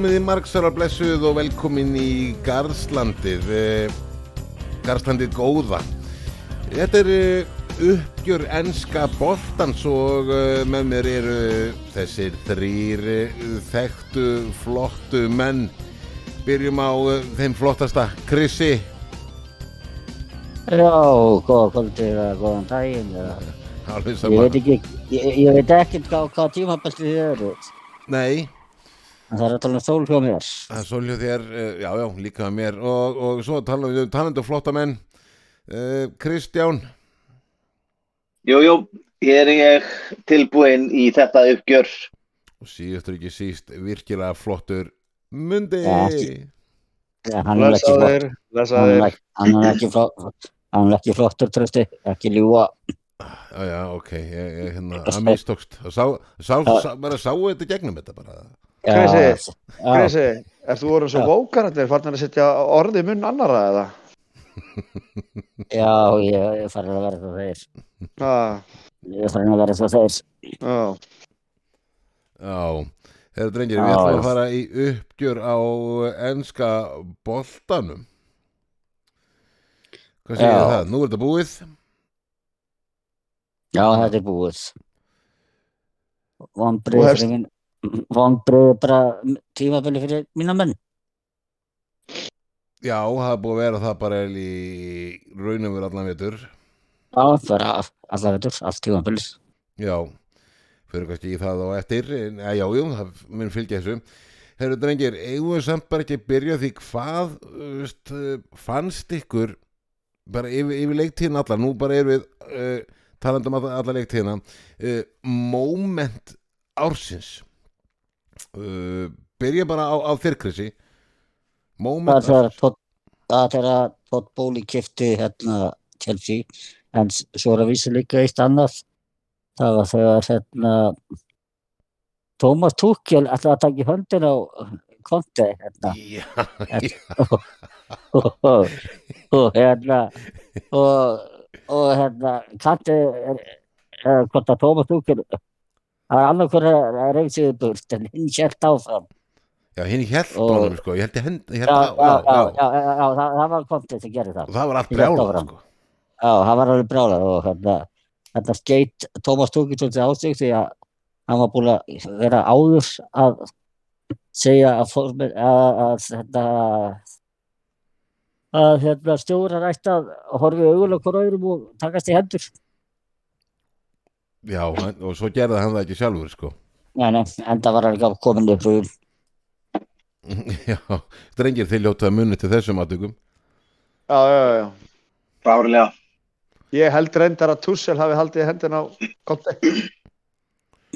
komið í margsvara blessuð og velkomin í Garðslandið. Eh, Garðslandið góða. Þetta er eh, uppgjör enska boltans og eh, með mér eru þessir þrýr þekktu flottu menn. Byrjum á þeim flottasta Krissi. Já, góða kvöldið eða góðan daginn ég veit ekki, ég, ég veit ekkert hvað, hvað tímabæstu þið eru. Nei, það er að tala um sól hjá mér. Það er svolítið þér, eh, já já, líka mér. Og, og svo talum við um talendu flotta menn. Eh, Kristján? Jú, jú, hér er ég tilbúinn í þetta uppgjör. og síðustur ekki síst virkilega flottur Mundi. Ja, hann er ekki flott. Blessaður, hann er blessaður. ekki, hann er ekki flott hann er ekki flottur trösti, ekki ljúa Já, já, ok, ég, ég, hérna, það mistókst. Sá, sá, sá, bara sáu þetta gegnum þetta bara. Já, Krissi, ert þú orðin svo Já. vókar þetta er farin að setja orði munn annara eða? já, ég, ég farin að vera svo þeir. Ah, ég farin að vera svo þeir. Já, Já, þeirra drengir, við ætlum að fara í uppgjör á enska boltanum. Hvað segir Já. það? Nú er þetta búið já, þetta er búið. Vonbrið bara tímabili fyrir mína menn. Já, það er búið að vera það bara í raunum við allan vetur. Já, bara allar veitur, allt tímabili Já, fyrir kannski í það á eftir en, eh, Já, jú, það mun fylgja þessu. Þeirra drengir, eigum við samt bara ekki að byrja því hvað veist, uh, fannst ykkur bara yfir, yfir leiktíðin allar nú bara erum við uh, talandum alla, alla leiktíðina uh, moment ársins. Uh, byrja bara á, á þyrkrissi það moment þegar ársins. Það er þegar Todd Bóli kifti hérna Chelsea. En svo er að vísa líka eitt annað. Það var þegar hérna Thomas Tuchel ætlaði að taka í höndin á Conte hérna. Já, og, og, og hérna og, og hérna er, hvort að Thomas Tuchel það annað hverja að reyna sig burt en hinn sjælt áfram. Já hinn hélt Og- honum sko, ég held ég hend já, að, það, það var Conte sem gerði það. Og það var allt brjálað sko. Já, hann var alveg brjálað og hérna, þetta skeitt Tómas Tuchel svolítið á sig því að hann var búin að vera áður að segja að, að, að hérna, að hérna, ætti að horfa í augulega hvort öðrum og takast í hendur. Já, og svo gerði hann það ekki sjálfur sko Nei, nei, enda var hann ekki komin upp úr. Já, drengir þeir ljótaði munni til þessum aðtökum já, já, já. Fárlega. Ég held reyndar að Tussel hafi haldið hendin á konti.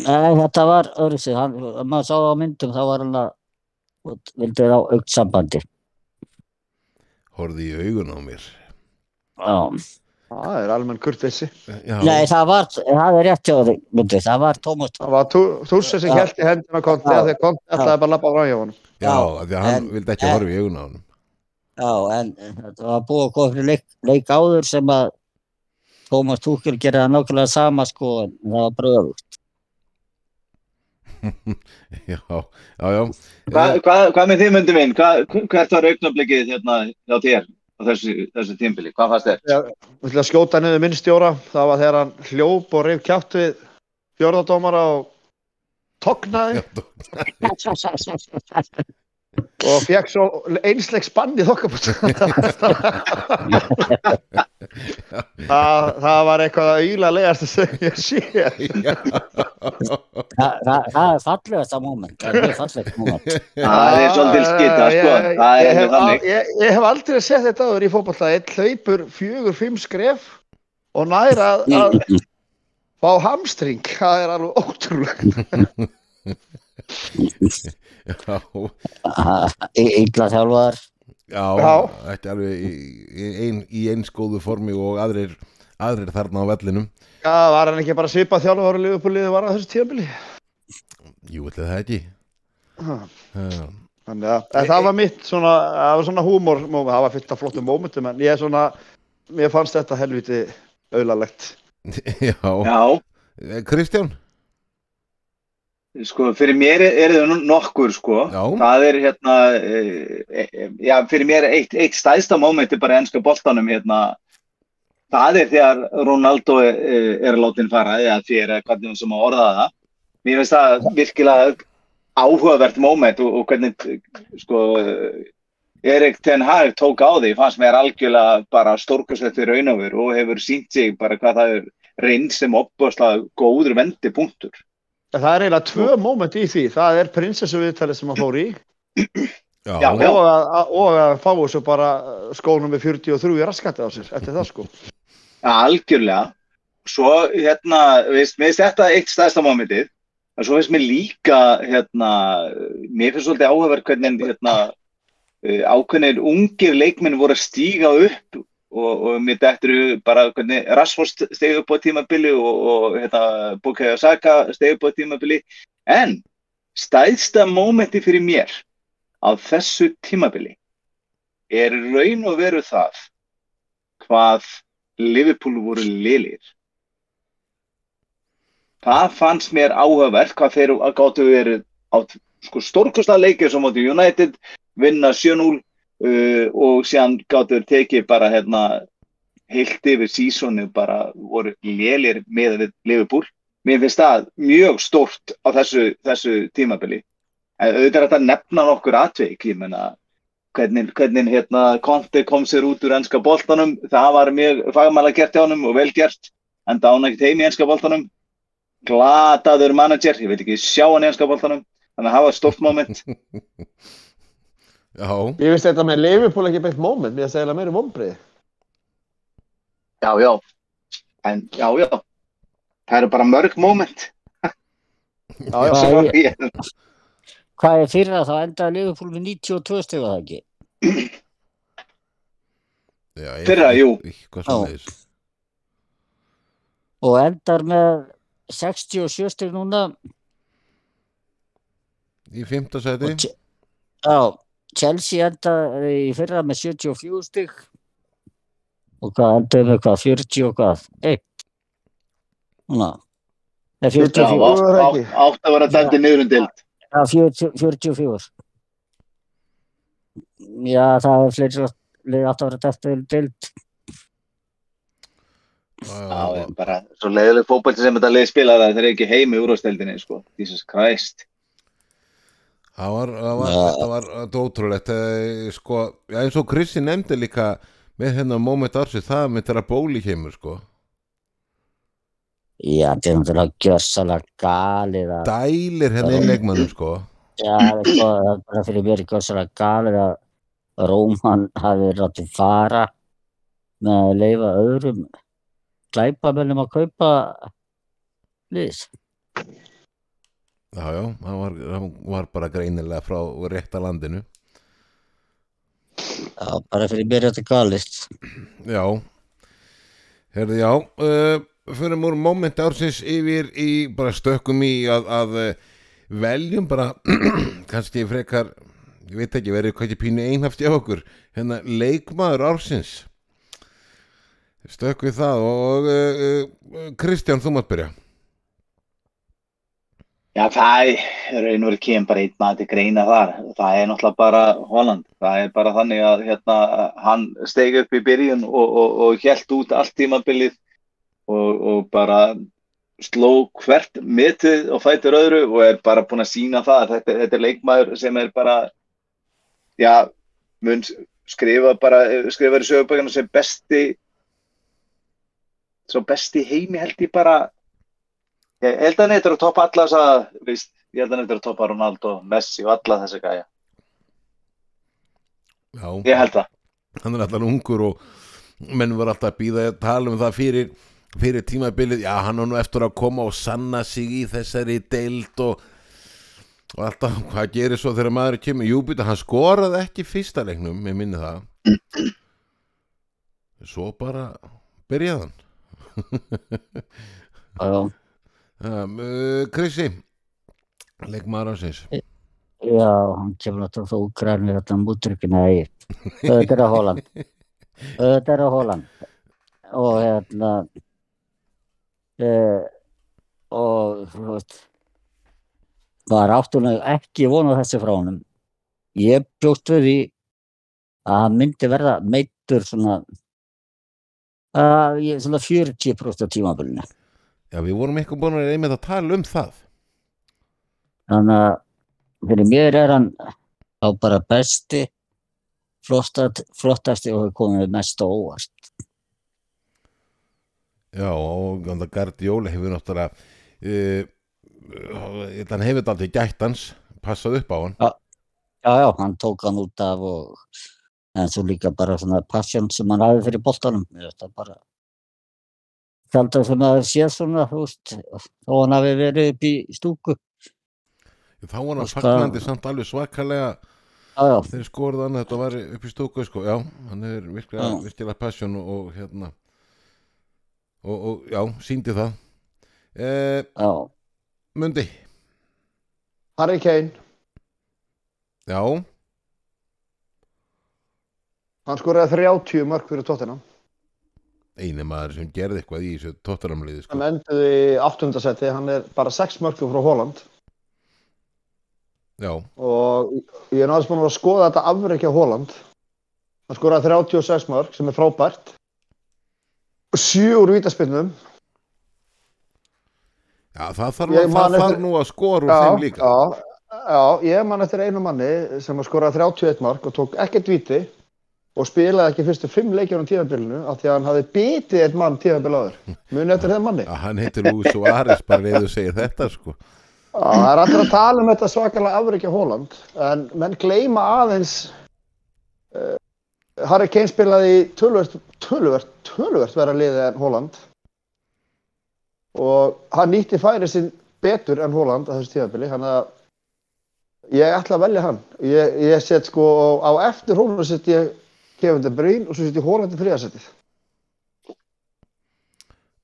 Nei, þetta var öðru sig, hann, maður sá það á myndum, þá var hann að vildi á aukt sambandi. Horfði í augun á mér. Já. Það er almenn kurteisi. Já, Nei, það var, það er rétt myndi, það var Tómas. Það var Tussel sem held í hendin á konti að konti ætlaði bara að labba frá hjá honum. já, af því að hann en- vildi ekki horfa í augun á hann Já, en þetta var búið að koma fyrir leik, leik áður sem að Tómas Túkil gerði það nákvæmlega sama sko, en það var bara Já, já, já Hva, hvað, hvað með þið myndi minn? Hvað, hvert var augnablikið hérna hjá þér á þessu, þessu tímbili? Hvað fannst þér? Við ætlum að skjóta niður minn stjóra. Það var þegar hann hljóp og reyf kjátt við fjórðardómara og tognaði og fekk svo einsleik spann í þokkabútt. það, það var eitthvað að íla legast sem ég sé. Þa, það, það er fallegast að moment, það er mjög fallegt moment. Það er svolítið skita, sko. Ég- Það er hef mjög þannig. al- Ég ég hef aldrei sett þetta áður í fótballta. Eitt hleypur fjögur, fimm skref og næra að, að fá hamstring. Það er alveg ótrúlega. Já, Ítla þjálfaðar, já, Já. ekki alveg í, í, ein, í eins góðu formi og aðrir, aðrir þarna á vellinum Já, var hann ekki bara svipað þjálfur og liðupúliði var að þessu tíðabili? Jú, ætli það ekki Já, Þannig að en það var mitt svona, það var svona húmor, það var fyllt af flottum mómentum en ég er svona, mér fannst þetta helviti auðlalegt. já. Já, Kristján Sko, fyrir mér er það nokkur, sko. Já. Það er hérna, e, e, já, fyrir mér eitt, eitt stæðsta mómenti bara ennska boltanum, hérna, það er þegar Ronaldo er, er látin fara, eða fyrir hvernig sem að orða það. Mér finnst það virkilega áhugavert móment og, og hvernig, sko, Erik Ten Hag tók á því, fannst mér algjörlega bara stórkastlegt fyrir raunafur og hefur sínt sig bara hvað það er reynd sem opbúrslega góður vendipunktur. Það er eiginlega tvö móment í því. Það er prinsessu viðtalið sem hann fór í Já, Já, og að, og að fá þessu bara skónum með 43 í raskætti á sér eftir það sko. Algjörlega. Svo, hérna, veist, mér finnst þetta eitt stæðsta momentið. En svo finnst mér líka, hérna, mér finnst svolítið áhugaverð hvernig, hérna, eh, ákveðnir ungir leikmenn voru að stíga upp og, og mér dættur bara hvernig Rashford stegi upp á tímabili og, og hérna, Bukayo Saka stegi upp á tímabili. En stæðsta momenti fyrir mér á þessu tímabili er raun og veru það hvað Liverpool voru liðir. Það fannst mér áhugavert hvað þeir gáttu verið á sko, stórkostlega leikir sem átti United vinna 7-0 uh, og síðan gáttu þeir tekið bara hérna heilt yfir sísonu bara voru lélir með Liverpool. Mér finnst það mjög stórt á þessu, þessu tímabili. En auðvitað er þetta að nefna nokkur atveik, ég menna hvernig, hvernig hérna, Conte kom sér út úr ennska boltanum, það var mjög fagmæla gert hjá honum og vel gert, en það án ekkert heim í ennska boltanum. Glataður manager, ég vil ekki sjá hann í ennska boltanum, þannig að það var stórt moment. já, Ég finnst þetta með Liverpool ekki beitt moment, mér það eiginlega meiri vombrið. Já, já, en já, já, það eru bara mörg moment. Já, já. Hvað er- ég- Hvað er fyrir að þá endaði Liverpool með 92 steg var það ekki? já Fyrra, jú. Eitthvað svo Og endar með 67 steg núna Í fymta seti Já, Chelsea endaði í fyrra með 74 steg og hvað endaði með hvað, 40 og hvað, 1 Núna Nei, Já, 44 Fjögur, átt átt- að vera dæmdi niður um. Já, 40 44 Já, það er fleiri leið átt að vera dættu dild Já, bara svo leiðileg fótbolti sem þetta leið spila það eru ekki heim í úrvasteldinni, sko. Jesus Christ. Það var, það var, þetta var þetta ótrúlegt eh, sko, já, eins og Krissi nefndi líka með hennar moment ársins það með þeirra bóli kemur sko Já, þetta er náttúrulega gjörsalega galið að dælir henni Já. leikmannum sko Já, það er bara fyrir mér gjörsalega galið að Róman hafi ráttið fara með að leifa öðrum glæpamennum að kaupa lýs. Já, já, það var, var bara greinilega frá rétta landinu. Já, bara fyrir er þetta galist. já. Herði já uh, fyrir múr moment ársins yfir í bara stökkum í að, að eh, veljum bara kannski frekar ég veit ekki, verið hvað ekki pínu einhaft hjá okkur hérna leikmaður ársins. Stökk við það og uh, uh, Kristján, þú mátt byrja Já, það er raun og verið kemur bara einn maður til greina þar. Það er náttúrulega bara Holland. Það er bara þannig að hérna, hann steig upp í byrjun og, og, og hjælt út allt tímabilið og, og bara sló hvert mitið og fætur öðru og er bara búinn að sína það. Þetta, þetta er leikmaður sem er bara, já, mun skrifa bara, skrifa í sögubökuna sem besti, svo besti heimi held ég bara, Ég held að hann eitthvað að toppa alla þess að, víst, ég held að hann eitthvað að toppa Ronaldo, Messi og alla þessi gæja. já, Ég held það. hann er alltaf ungur og menn var alltaf að býða að tala um það fyrir, fyrir tímabilið, já hann er nú eftir að koma og sanna sig í þessari deild og, og alltaf hvað gerir svo þegar maður kemur? Júbita, hann skoraði ekki fyrsta leiknum, ég minni það. Svo bara byrjaði hann. Já, um, uh, Krissi leikmaður ársins já, hann kemur náttúrulega frá Úkrænir þetta mútrykki, nei, þetta er að Holland. Þetta er að Holland. Og hérna, eh, og, þú veist, var áttulega ekki vonað þessi frá honum. Ég bjóst við því að hann myndi verða meittur svona, uh, svona 40% á tímabilinu. Já, við vorum eitthvað búin að einmitt að tala um það. Þannig að fyrir mér er hann á bara besti, flottast, flottasti og hefur komið mest á óvart. Já, og þannig að Guardiola hefur náttúrulega uh, hann hefur aldrei gætt hans passað upp á hann Já, já, hann tók hann út af og en svo líka bara svona passion sem hann hafði fyrir boltanum. Mér finnst það bara Þaldar sem að sé svona, þú veist, þó hann hafi verið upp í stúku. þá var hann fagnandi samt alveg svakalega Já, já, þeir skorða hann þetta var upp í stóku sko. já, hann er virkilega, Já. virkilega passion og, og hérna og, og já, síndi það eh, já, Mundi, Harry Kane, já hann skoraði 30 mörg fyrir tóttina. Eini maður sem gerði eitthvað í þessu tóttaramliði sko. Hann enduði í áttundasetti, hann er bara 6 mörgum frá Holland já, og ég er náttúrulega búin að skoða þetta afreikja Holland. Hann skoraði 36 mörg sem er frábært. Og 7 úr vítaspinnum. já, það þarf, Ég það þarf nú að skora úr þeim líka já, já, ég man eftir einu manni sem að skoraði 31 mark og tók ekkert víti og spilaði ekki fyrstu 5 leikjum á tíðanbílinu af því að hann hafði bitið einn mann tíðanbíl áður. Muni eftir þeim manni. að hann heitir Lúi Suárez bara reyðu segir þetta sko. Það er allir að tala um þetta svakalega afreikja Holland en menn gleyma aðeins uh, Harry Kane spilaði í tölvert, tölvert, tölvert vera liði en Holland og hann nýtti færi sinn betur en Holland á þessu tíðanbili þannig að ég ætla að velja hann ég, ég set sko á eftir Holland set ég Kevin De Bruyne og svo set ég Holland í þriðasettið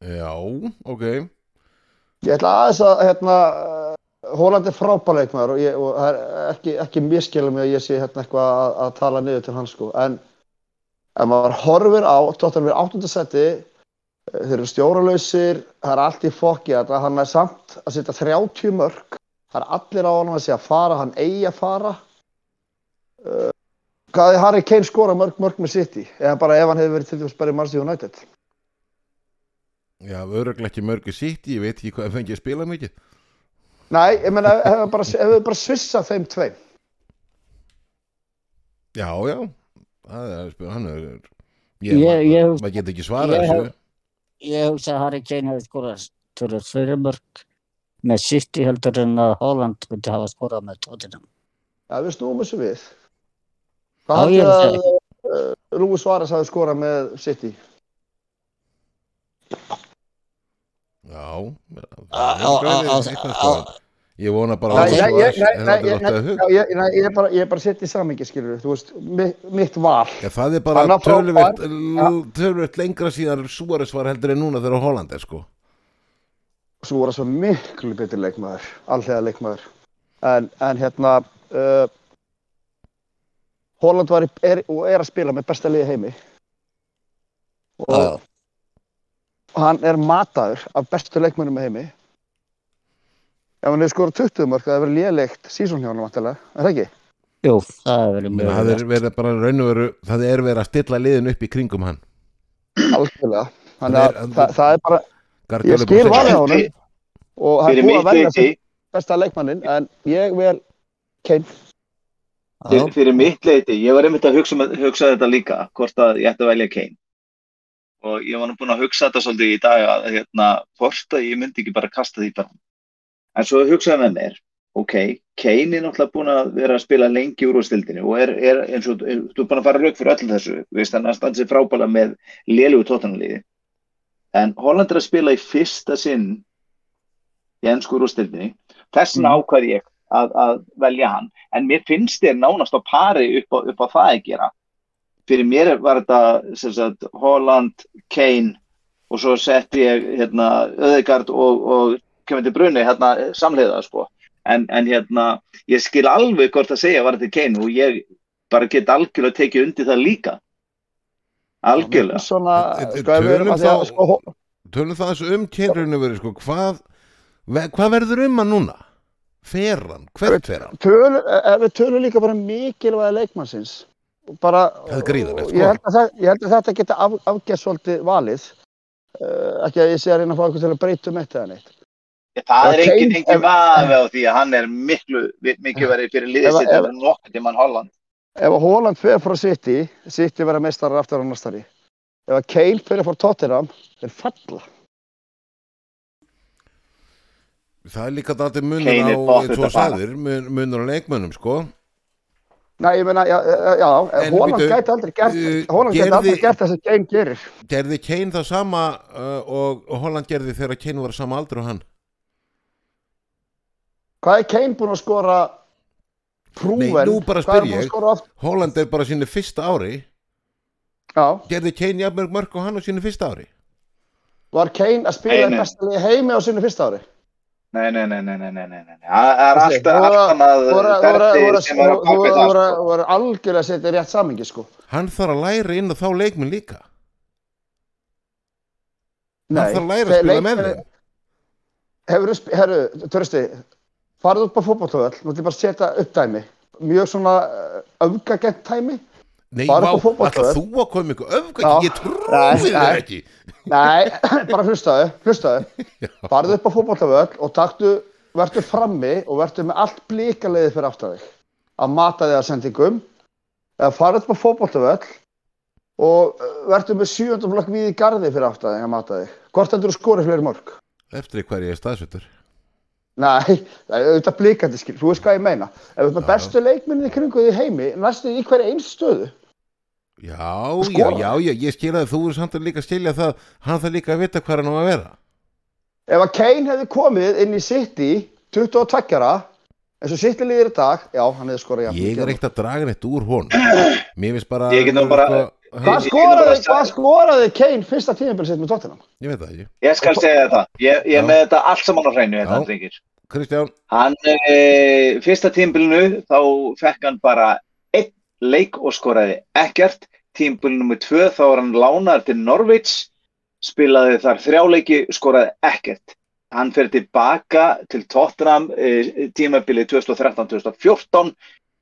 já, ok Ég ætla aðeins að hérna, Hóland er frábæleikmaður og, ég, og það er ekki, ekki miskilum að ég sé hérna eitthvað að, að tala niður til hans sko. En ef maður horfir á, tóttan við áttundasetti, þeir eru stjóralausir, það er allt í fokki að hann er samt að setja 30 mörg, það er allir á hann að segja að fara, hann eigi að fara. Uh, hvað er Harry Kane skora mörg mörg með City? Eða bara ef hann hefur verið til dæmis bara í Manchester United? já, öruglega ekki mörgu sitt ég veit ekki hvað það fengi að spila mikið Nei, ég meina, hefur bara, hefur bara svissað þeim tveim. já, já það er, spil- hann er ég, Ég- maður, ég- maður get ekki svarað þessu hef- ég hugsa að Harry Kane hefði skorað tölur fyrir mörg með City heldur en að Holland myndi hafa skorað með Tottenham. Já, við snúum þessu við. Haldið er að uh, Lúi Svares hafi skorað með City? já, Á- á- á- á- á- ég vona bara að ég- er bara, ég bara sett í samingi, skilur þú veist, mitt, val. Já, það er bara var töluvert lengra síðan Suárez var heldur en núna þegar Holland er sko. Voru svo miklu betur leikmaður, allega leikmaður. En, en hérna, uh, Holland var í, er, og er að spila með besta liði í heimi. Og Já, hann er mataður af bestu leikmönnum í heimi. Ef hann hefur skorað 20 mörg, það hefur verið lélegt sísón hjá hann, er það ekki? jú, það hefur verið Menna, það, er mjög verið bara raun og veru, það er verið að stilla liðin upp í kringum hann Algjörlega. Þannig Það að er- það, það er bara, ég skil segja- á honum og hann er búið að sem besta leikmannin, en ég vel Kane. Fyrir, fyrir mitt leiti, ég var einmitt að hugsa, um- hugsa þetta líka, hvort að ég ætti að velja Kane. Og ég var nú búinn að hugsa þetta svolítið í dag að hérna, hvort að ég myndi ekki bara kasta því bara. En svo hugsaði með mér, ok, Kane er náttúrulega búinn að vera að spila lengi úr úrstildinni og er, er eins og, þú er búinn að fara rauk fyrir öllu þessu, þú veist, hann standið sér frábæla með lélugu tóttanliði. En Holland er að spila í fyrsta sinn í ennsku úrstildinni, þess vegna Mm. ákvað ég að, að velja hann. En mér finnst þér nánast á pari upp á, upp á það að gera. Fyrir mér var þetta sem sagt, Holland, Kane og svo setti ég hérna, Öðegard og, og til brunni hérna, samleiða sko. en, en hérna, ég skil alveg hvort að segja var þetta Kane og ég bara get algjörlega tekið undir það líka. Algjörlega. Sko, tölum að að, sko, það þessu um kynraunum verið sko, hvað, ve, hvað verður um hann núna fer hann, hvert fer hann? Töl, ef við tölum líka bara um mikilvæga leikmannsins. Bara, Það er gríðarlegt, sko. ég, held að það, ég held að þetta geta af, afgæst svolítið valið. Uh, ekki að ég sé að reyna að fá eitthvað til að breyta um eitt eða neitt. Það er Ef engin, Kane- engin ef- vafi á því að hann er miklu, miklu verið fyrir liðið Ef- sitt ef- en nokkuð tímann Holland. ef að Holland fer frá City City verða meistarar aftur á næstari ef að Kane fer frá Tottenham þeir falla Það er líka dætið munur á, sagðir, mun- munur á leikmönnum, sko. Nei, ég meina, já, já, bíddu, gæti aldrei gert uh, Holland gæti aldrei gert það sem Kane gerir Gerði Kane það sama uh, og, Holland gerði þegar Kane var sama aldur og hann? Hvað er Kane búinn að skora prúven? Nei, nú bara spyr að ég. Holland er bara sínu fyrsta ári. Já, Gerði Kane jafnmörg mörg og hann á sínu fyrsta ári? var Kane að spila í besta heimi á sinu fyrsta ári? Nei, nei, nei, nei, nei, nei, nei, nei. Það er alltaf þú Þú þú ferli voru- sem er að þú baka voru- það, sko. voru algjörlega að setja í rétt samingi, sko. Hann þarf að læra inn á þá leikmenn líka. Nei, Hann þarf að læra að spila með leikmenn- þeim. Hefurðu, sp- herru, Törsti, farðu upp á fótbolltöðal, nú ætlum ég bara að setja upp dæmi. Mjög svona öfgagent dæmi. Nei, Bara upp á alltaf eh? þú að koma ykkur Já. ég trúi þér ekki. Nei, bara hlustaðu, hlustaðu. Farðu upp á fótbolltöðal og taktu, verður frammi og verður með allt blíkaliði fyrir aftan þig. Að mata þig að sendingum. Eða farðu upp á fótbolltöðal og verður með sjöndumflokk við í garði fyrir aftan þig að mata þig. Hvort heldur þú skorið fleiri mörg? Eftir hver ég er staðsettur. Nei, það er auðvitað blíkandi skil, þú veist hvað ég meina. Ef þú ert með bestu leikminni í kringu því heimi, næstu í hverja eins stöðu. Já, já, já, já, ég skil að þú er samt að líka skilja það, hann þarf líka að vita hvað hann á að vera. Ef að Kane hefði komið inn í City 22 ára, eins og City líður í dag, já, hann hefði skorað jafn Ég er ekkert að draga neitt úr honum. Mér finnst bara... Sko, Hvað skoraði, skoraði Kane fyrsta tímabil sitt með Tottenham? Ég veit það ekki. Ég skal segja það. Ég, er með þetta allt saman á hreinu. Kristján, Hann, e, fyrsta tímbilinu, þá fekk hann bara leik og skoraði ekkert. Tímbilinu nummer tvö, þá var hann lánaður til Norwich, spilaði þar þrjá leiki, skoraði ekkert. Hann fer tilbaka til Tottenham e, tímabilið 2013-2014,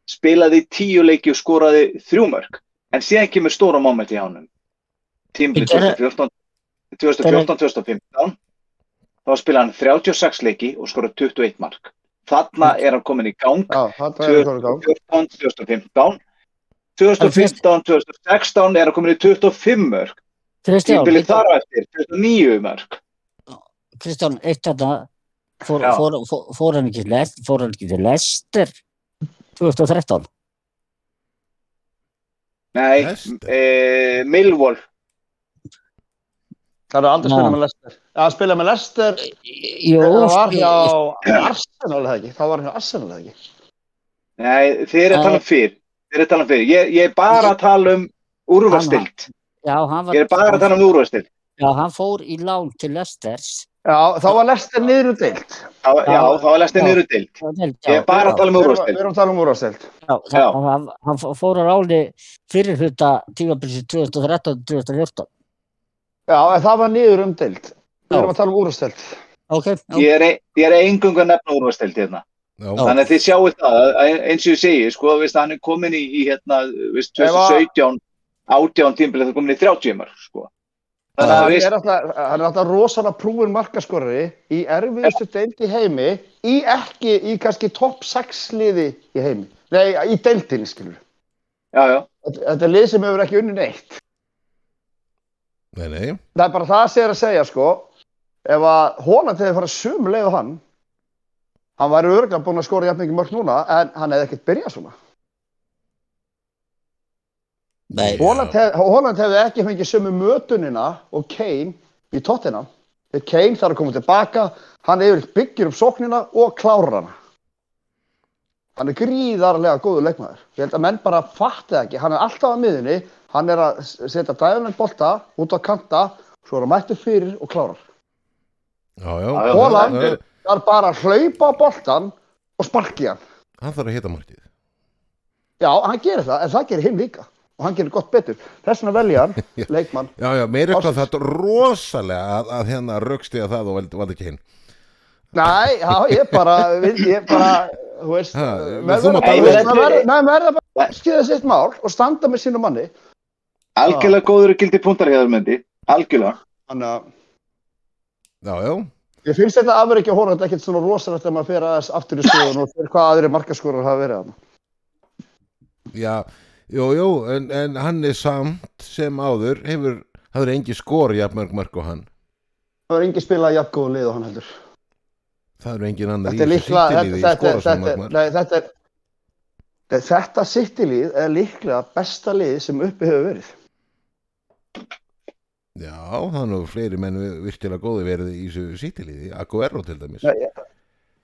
spilaði tíu leiki og skoraði þrjú mörg. En síðan kemur stóra moment í hánum. Tímabilið Þetta er- 2014 2014-2015 þá spilaði hann 36 leiki og skoraði 21 mark. Þarna er hann komin í gang Já, það er það í gang. 2014-2015 2015-2016 er hann komin í 25 mörg tímbilið þar eftir 29 mörg Kristján, eitt þarna fór, fór, fór, fór hann ekki lest, fór hann ekki til Lester 2013 nei, e, Millwall. Það er aldrei spilað með Leicester. Já, hann spilaði með Leicester, Jú, það var hjá Arsenal eða ekki, það var hjá Arsenal eða ekki. nei, þið er að tala um fyrr þið er að tala um fyrr, ég, ég er bara að tala um úrvastild, já, hann var, ég er bara að tala um úrvastild já, hann fór í lán til Lesters Já, þá var Leicester niður um deilt. já, já, þá er lestin Já. niður dild já, ég er bara að tala um úrvastild Við erum að tala um úrvastild. já, Já. hann, hann fór á ráni fyrir hluta tímabilsi 2013-2014 Já, en það var niður um deilt. Við Já. erum að tala um úrvastild. ok, já, ég er, ég er engungu að nefna úrvastild hérna já, Þannig að þið sjáu það, að eins og ég segi, sko, veist, hann er komin í, í hérna, veist, Ef að- 2017, 18 tímbilið, það er komin í 30 mörg, sko. Þannig að, Hann veist, er alltaf, hann er alltaf rosalega prúin markaskorari í erfiðustu deild í heimi, í ekki í kannski topp 6 liði í heimi. Nei, í deildinni, skilur. já, já, Þetta er lið sem hefur ekki unni neitt. nei, nei, Það er bara það sem ég er að segja, sko. Ef að Holland hefði farið sömu leið á hann, hann væri örgulega búinn að skora jafn mikið mörg núna, en hann hefði ekkert byrjað svona. nei. Holland, hef, Holland hefði ekki fengið sömu mötunina og Kane í Tottenham. Þegar Kane þarf að koma tilbaka, hann yfir byggir um sóknina og klárar hana. Hann er gríðarlega góður leikmaður. Ég held að menn bara fatti ekki. Hann er alltaf á miðunni, hann er að setja dæðunum bolta út á kanta, svo er hann mættur fyrir og klárar. já, já, Já, já, Holland já, já. Það er bara að hlaupa á boltan og sparki hann. hann þarf að hita markið. Já, hann gerir það, en það gerir hinn líka. Og hann gerir gott betur. Þess vegna velja hann, leikmann. Já, já, meir eitthvað Ársins. þetta rosalega að, að hérna raukstiða það og valdi, ekki hinn. Nei, já, ég bara, við- ég bara, þú veist, nei, menn verða bara að skýða sitt mál og standa með sínu manni. Algjörlega góður og gildi punktar hér myndi. Algjörlega. Þannig að Já, já, ég finnst þetta afur ekki að hóra þetta ekkert svona rosalegt þegar maður fyrir aðeins aftur í skoðun og fyrir hvað aðri markaskórar hafa verið þarna. já, jú, jú, en, en hann er samt sem áður, hefur, það er engi skor jafn mörg og hann. Það er engin spilað jafn góðu lið og hann heldur. Það eru engin annar í Þetta er þessu sýttilíði í skora sem mörg mörg. nei, þetta er, þetta sittilíð er líklega besta lið sem uppi hefur verið. Já, það er nú fleiri menn vi- virkilega góði verið í þessu sýttilíði, Aguero til dæmis. Já,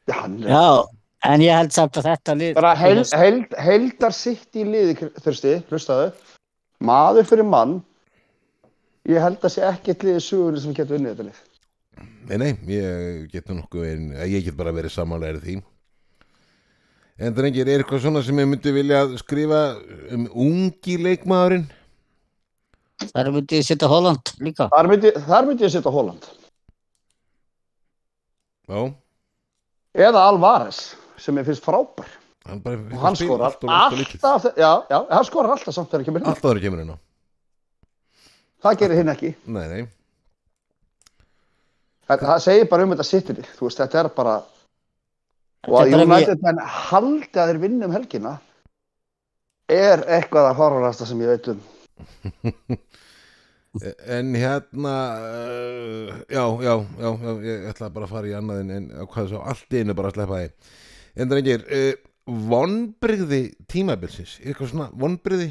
Já, Já, en ég held samt að þetta lið bara held, held, heldar sitt í liði þurfti, hlustaðu maður fyrir mann ég held að sé ekkert liði sugunni sem getur unnið þetta lið Nei, nei, ég get nú nokkuð verið, ég get bara verið samanlega því. En drengir, er eitthvað svona sem ég myndi vilja skrifa um ungi leikmaðurinn? Þar myndi ég setja Holland líka. Þar myndi, þar myndi ég setja Holland. Já, eða Alvarez sem ég finnst frábær. Hann bara og hann skorar allt og allt og lítið. alltaf já, já, hann skorar alltaf samt þegar ekki minn Alltaf það er kemur inn á. það gerir hinn ekki. Nei, nei, það, það segir bara um þetta sittilið þú veist, þetta er bara og að United menn haldi að þeir vinna um helgina er eitthvað að horfarast sem ég veit um en hérna, uh, já, já, já, já, ég ætla bara að fara í annað en, hvað svo allt einu bara að sleppa því. En drengir, uh, vonbrigði tímabilsins, er eitthvað svona vonbrigði?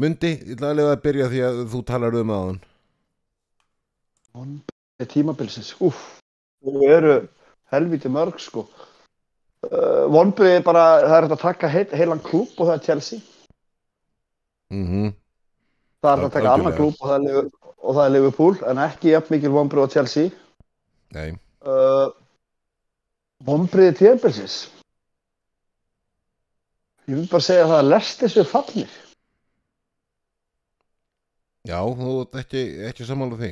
Mundi, ég ætla að lega að byrja því að þú talar um aðan. tímabilsins, úff þau eru helviti mörg sko uh, vonbrið er bara það er að taka heil, heilan klúb og það er Chelsea Mm það er hægt að taka annan klúb og það er, og það er Liverpool en ekki jafn mikil vonbrið á Chelsea. Nei, uh, vonbriði tímabilsins ég vil bara segja það að lesti sér fallnir. Já, þú ert ekki, ekki sammála því.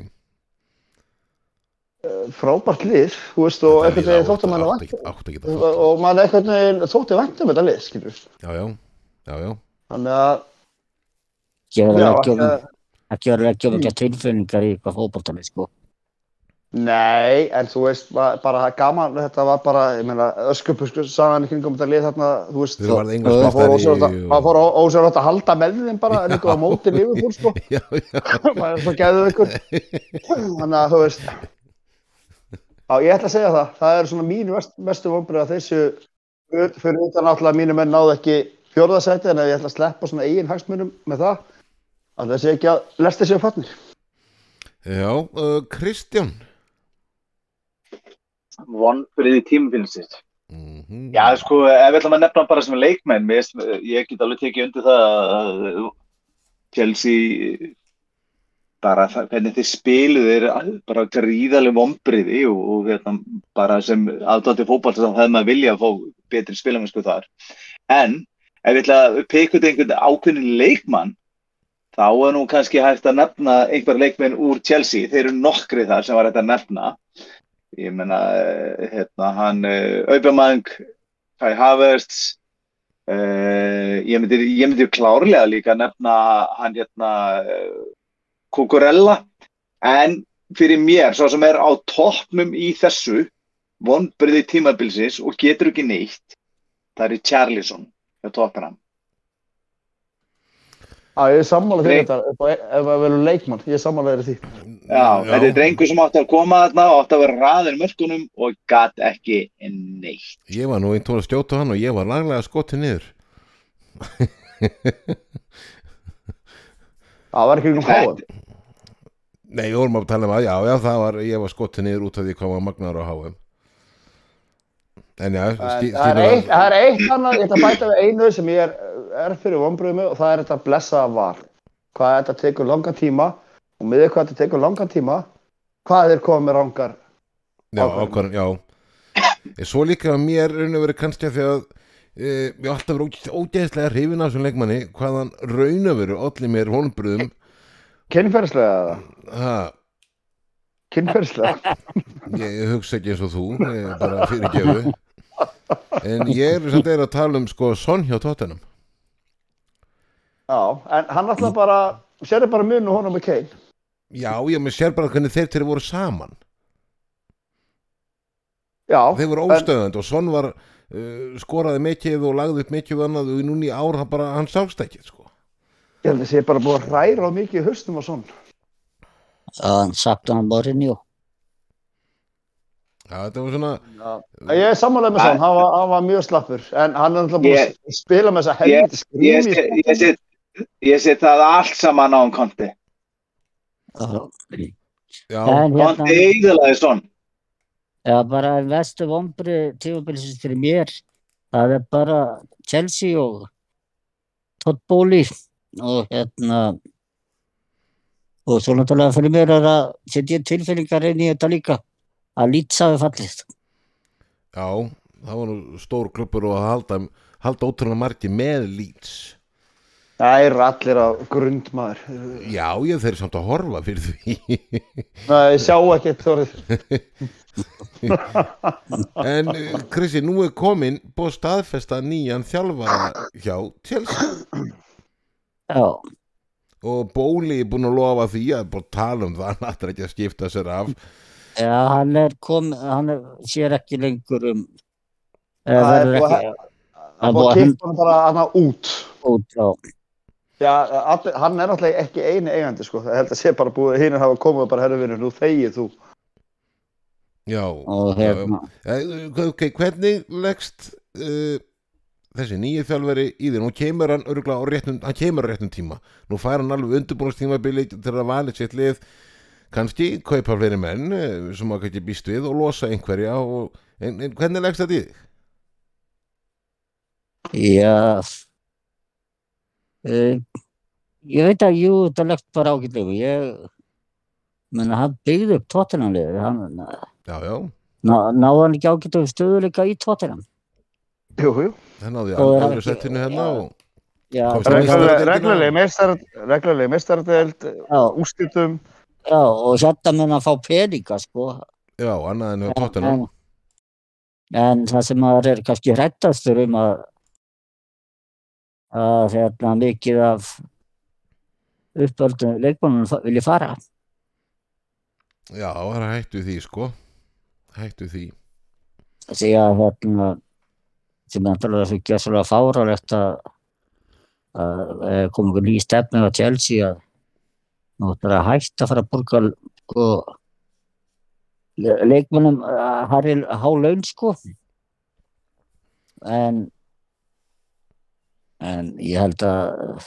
uh, frábært lið þú veist og einhvern veginn þótt að mann átt vant og, að mann einhvern veginn þótti vant um þetta lið skilur Já, já, já, já. þannig að ekki verið að gefa ekki, að ekki tilfinningar í eitthvað fótboltalið sko. Nei, en þú veist, ba- bara gaman, þetta var bara, ég meina, öskupusku sagan í kringum þetta lið þarna, þú veist, það fór að- fór ósjálfrátt að halda með þeim bara, en eitthvað á móti Liverpool, sko, Já, já, það er svo gæðuð ykkur, þannig að þú veist, já, ég ætla að segja það, það er svona mínu mest, mestu vonbrið að þessu, fyrir utan náttúrulega mínu menn náðu ekki fjórðasæti, en ég ætla að sleppa svona eigin hagsmunum með það, að þessi ekki að lesta sér fannir. já, uh, Kristján. Vonbrið í tímabilsins. Mm Já, sko, ef við ætlum að nefna bara sem leikmenn, mér, finnst- ég get alveg tekið undir það að Chelsea bara það, hvernig þið spiluð er bara gríðaleg vonbriði og, og hérna, bara sem aðdátti fótball þá hefði maður vilja að fá betri spilamennsku þar. En ef við ætla að peka út einhvern ákveðin leikmann þá er nú kannski hægt að nefna einhver leikmenn úr Chelsea, þeir eru nokkri þar sem var hægt að nefna. Ég meina, eh, hérna, hann uh, Aubameyang, Kai Havertz uh, ég myndi, ég myndi klárlega líka nefna hann hérna Kukurella en fyrir mér, svo sem er á toppnum í þessu vonbriði tímabilsins og getur ekki neitt það er Charlison hjá Tottenham Já, ég er sammála því þetta, ef ef að vera leikmann, ég er sammála því. Já, þetta er drengur sem átti að koma þarna og átti að vera raðin mörkunum og gat ekki neitt. Ég var nú einn tóra að skjóta á hann og ég var laglega skotið niður. Það var ekki um háum. Nei, við vorum að tala um að, já, já, það var, ég var skotið niður út af því hvað var magnar á HM. En já, stí- Það er eitt, það er eitt annað, ég ætla að bæta við einu sem ég er, er fyrir vonbröðu með og það er þetta blessaða var. Hvað þetta tekur langan tíma og með hvað þetta tekur langan tíma, hvað er komið rangar. Já, ákvörðun. ákvarðan, já. Svo líka mér raun og verið kannski að því að e, ég alltaf verið ógeðslega hrifin af þessum leikmanni hvað hann raun og verið allir mér vonbröðum Kynferðislega eða? ha, kynferðislega. ég hugsa ekki eins og þú ég bara fyrir gefu en ég er samt er að tala um sko Son hjá Tottenham Já, en hann alltaf bara, sérðu bara munu honum með Kane. já, ég með sér bara hvernig þeir til voru saman Já, þeir voru óstöðand og Son var uh, skoraði mikið og lagði upp mikið og annað og núna í ár hann bara, hann sást ekki sko. ég held að sé bara búið að ræra á mikið í haustum og svona. að hann sagt hann Mourinho já, þetta var svona Ég er samanlega með svona, hann var, hann var mjög slappur, en hann er alltaf búið Ég- að spila með þessa ég, helviti ég, set, það allt saman á um konti já, en hérna konti eigðalaði svon Já, bara vestu vombri tímabilsins fyrir mér, það er bara Chelsea og Todd Bowley og hérna og svo náttúrulega fyrir mér er að setja tilfinningar inn í þetta líka að Leeds hafi fallið. já, það var nú stór klubbur og að halda, halda ótrúlega margi með Leeds Það eru allir á grundmaður. já, ég þeir samt að horfa fyrir því Nei, sjá ekki þorrið. En uh, Krissi, nú er komin búið að staðfesta nýjan þjálfara hjá Chelsea Já, og Bóli er búin að lofa því að búin að tala um það, hann ætlar ekki að skipta sér af já hann er kom, hann er, sér ekki lengur um Það eða er verður ekki Það er búið að kippa hann bara hana út. út á, Já, allir, hann er náttúrulega ekki eini eigandi, sko. Það held að sé bara búið, hinn hafa komið bara, herru vinur, nú þegið þú. Já, og hérna, Eh, ok, hvernig leggst uh, þessi nýju þjálfari í þér, nú kemur hann örgulega á réttum, hann kemur á réttum tíma nú fær hann alveg undirbúinastímabili til að valið sitt lið kannski kaupa fleiri menn eh, sem maður kannski býst við og losa einhverja og, en, en hvernig leggst þetta í þig? já, uh, ég veit að jú, þetta legt bara ágætlegu, ég, menn hann byggði upp tóttinanlið, hann, Já, já, ná, náði hann ekki ágætlegu stöðuleika í tóttinan. Jú, jú. það náði Og er settinu hérna og Regluleg-? Regluleg mestaradeild, já, og hérna mun að fá peninga, sko. já, annað en hjá En, tóttunum en það sem maður er kannski hrættastur um að að hérna mikið af uppöldum leikmannum vilja fara. Já, það er hættu því sko hættu því Því að hérna sem er náttúrulega svo gæslega fáralegt að eh, koma einhver ný stefni á Chelsea að náttúrulega hægt að fara að borga sko le- leikmönnum að harri há laun sko. En en ég held að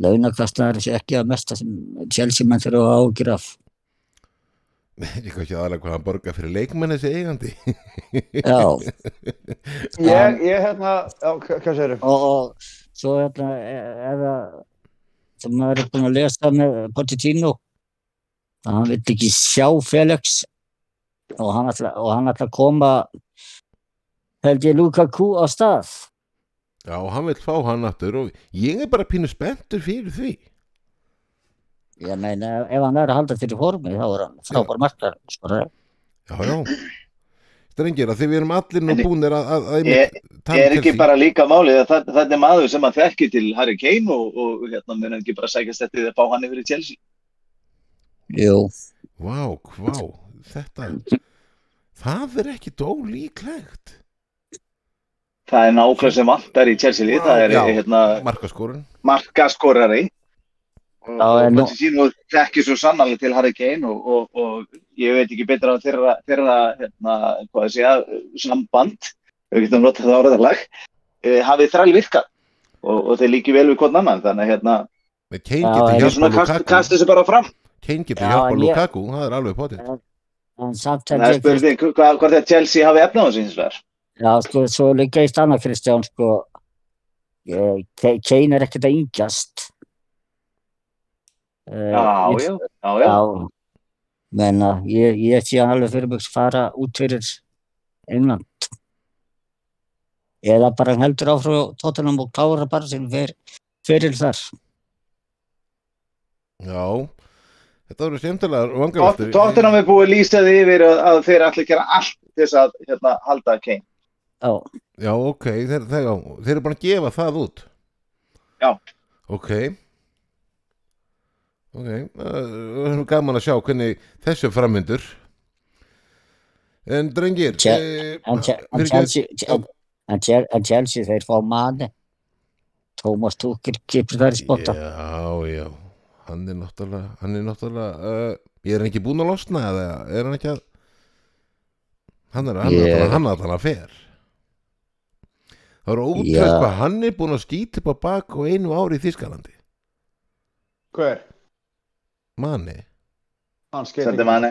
launakastnaður sé ekki að mesta sem Chelsea menn þurfa að ágjur af. Ég kannski aðalega hvað hann borga fyrir leikmenn þessi eigandi. Já. Ég, ég hérna, já, hva- hvað þau? og, og svo hérna eða sem maður er búin að lesa með Pochettino að hann vill ekki sjá Felix og hann ætla, og hann ætla að koma held ég Lukaku á stað. Já, hann vil fá hann aftur og ég er bara pínu spenntur fyrir því. Ég meina ef hann er að halda fyrir formi þá er hann frábær markar sko, Já, já Strengir að því við erum allir nú búnir að, að, að Ég- tala er ekki bara líka málið að það, það er maður sem að þekki til Harry Kane og, og hérna mun ekki bara sækjast eftir því að fá hann yfir í Chelsea. Jú, Vá, vá, þetta Það er ekki ólíklegt það er nákvæmlega sem vantar í Chelsea lið, það er Já. hérna Markaskorun markaskorari. Og, og en nú- Pochettino þekki svo sannarlega til Harry Kane og, og, og ég veit ekki betur á þeirra, þeirra hérna, hvað að segja, samband. Við getum notað það áraðarlag e, hafið þræl virkað. Og, og þeir líki vel við hvort annan þannig að hérna, Með Kane Já, getur en- ég hjálpa svona kast, kast þessu bara fram. Kane getur Já, hjálpa en ég- Lukaku, það er alveg potið. Það er spurning hvað, að Chelsea hafi efna á þessu hins vegar? Já sko, svo líka í stanna Kristján sko. Eh, Kane er ekkert að yngjast. Eh, já, já, já, já. Menna, ég, ég sé alveg fyrir mig að fara út fyrir England. Eða bara heldur áfrá tóttunum og klára bara sem fyrir, fyrir þar. Já, Þetta voru skemmtilegar vangaveltur. Tottenham er búið lýsaði yfir að, að þeir ætla að gera allt til þess að hérna, halda Kane. Já, Já, ok, þeir, þeir, þeir eru bara að gefa það út. Já. Ok. Ok, það er gaman að sjá hvernig þessu framvindur. En drengir, eh, en, Chelsea, þeir fá manni Thomas Tuchel kipur þær í spotta Já, já, hann er náttúrulega, hann er náttúrulega, uh, ég er hann ekki búinn að losna eða er hann ekki að, hann er yeah. hann er að fer. Það eru ótrúlega Já. hvað hann er búinn að skýta upp á bak og einu ári í Þískalandi. Hver? Manni. Hann skein Sendi ekki. manni.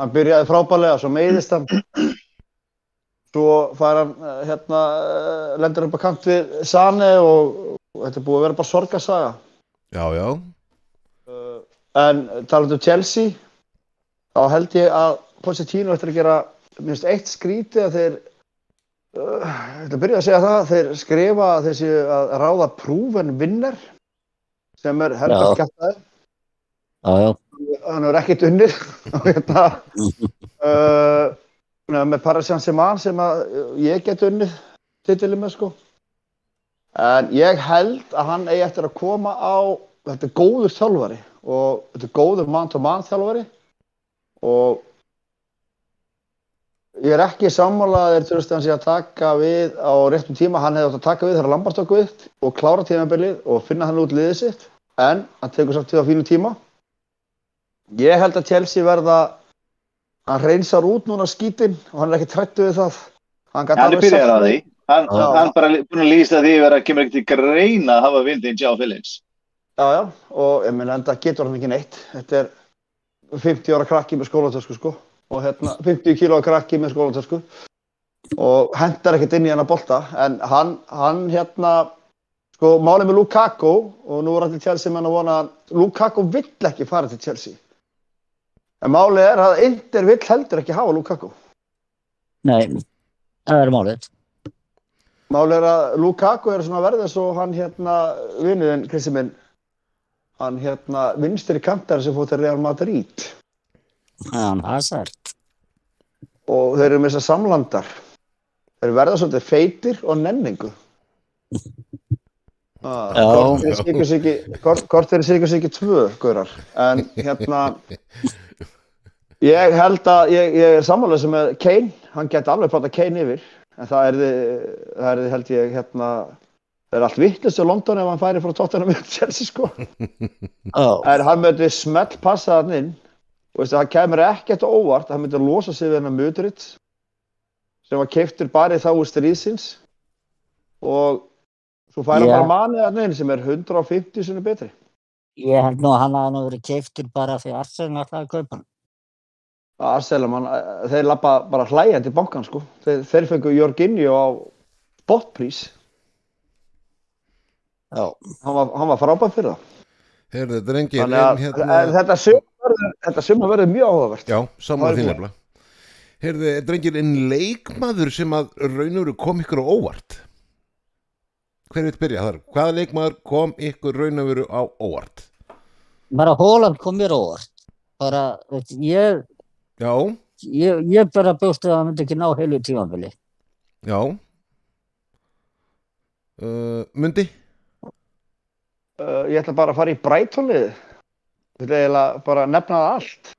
Hann byrjaði frábælega, svo meiðist hann. Svo fær hann eh, hérna, eh, lendur upp á kant við Sane og, þetta er búið að vera bara sorgarsaga. Já, já, Uh, En talandi um Chelsea, þá held ég að Pochettino eftir að gera, minnst eitt skríti að þeir, uh, ég ætla að byrja að segja það, þeir skrifa að séu að ráða proven vinner, sem er helgar Já. Hann er ekkert unnið. Hérna uh, með Paris Saint-Germain sem að ég get unnið titilum sko. En ég held að hann eigi eftir að koma á þetta er góður þjálfari og þetta er góður mann-to-mann þjálfari. Og ég er ekki sammálaðir til að hann sé að taka við á réttum tíma, hann hefði átt að taka við þegar Lambart tók við og klára tímabilið og finna hann út liðið sitt. En hann tekur samt við á fínu tíma Ég held að Chelsea verða hann reynsar út núna skítinn og hann er ekki trættu við það. Hann, gat Hann er sagt- að því. Hann, hann bara búin að lýsa því að það kemur ekki til greina að hafa vildin Joe Phillips. Já, já, og ég meina enda getur hann ekki neitt. Þetta er 50 ára krakki með skólatösku sko. Og hérna 50 kílóa krakki með skólatösku. Og hendar ekkert inn í hann að bolta. En hann, hann hérna sko málið með Lukaku og nú er allir Chelsea menn að vona að Lukaku vill ekki fara til Chelsea en málið er að Inter vill heldur ekki hafa Lukaku nei, það er málið Mál er að Lukaku er svona verðið svo hann hérna, vinnuðin Kristi minn, hann hérna vinstri kantar sem fór til Real Madrid Hann Hazard og þeir eru með þessar samlandar. Þeir verða svolítið feitir og nenningu. Ah, sigur sig ekki tvö, gaurar. En hérna, ég held að, ég, ég er sammálaðis með Kane, hann geti alveg prata Kane yfir, en það er þið, það er þið held ég, hérna, það er allt vittlust í London ef hann færi frá tóttunum með Chelsea, sko. Já, En hann myndi smelt passa hann inn og hann kemur ekkert á óvart. Hann myndi losa sig við hennar Mudrit sem var keiftur bara í þá úr stríðsins. Og svo fær hann Já. bara manið hann inn sem er 150 sinni betri. Ég held nú að hann hafa nú verið keiftur bara því Arsenal ætlaði að kaupa hann. Arsenal, man, þeir lappa bara hlæjandi í bankan sko. Þeir, þeir fengu Jorginho á spotprís Já, hann var, hann var frábæð fyrir það. Heyrðu, drengir, þannig að en hérna... þetta sumar verður, þetta sumar verður mjög áhugavert. Já, saman er því nefnilega. Heyrðu, drengir, en leikmaður sem að raunuru kom ykkur á óvart? Hver vil byrja þar? Hvaða leikmaður kom ykkur raunuru á óvart? bara Hóland kom mér óvart bara, veit, ég, Já, ég, ég bara bjóst að hann myndi ekki ná heilu tímabili já. Uh, mundi? uh, ég ætla bara að fara í Brightonlið ég ætla eiginlega bara að nefna það allt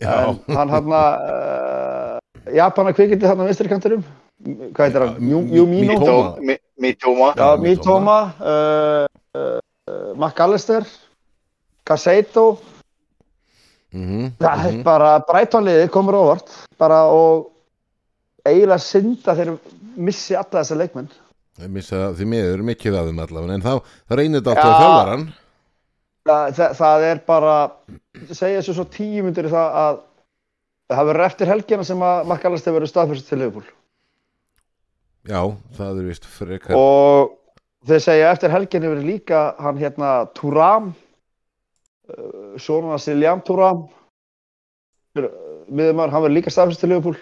Já, En hann hann að uh, Japana kvikindi hann á vinstri kantinum hvað heitir hann? Jumino? Mitoma. Já, Mitoma uh, uh, McAllister Casseto mhm, það er mhm. bara Brightonliði komur óvart bara og eiginlega synda þeir missi alla þessa leikmenn Ég missa því miður mikið af þeim allavega, en þá, reynir þetta alltaf þjálfaran. það, það, það er bara segja þessu svo tíu myndir það að það verður eftir helgina sem að McAllister verður staðfyrst til Liverpool Já, það er vist frekar. og þeir segja eftir helginni verður líka hann hérna Turam uh, svona Siljan Turam miðumar, hann verður líka staðfyrst til Liverpool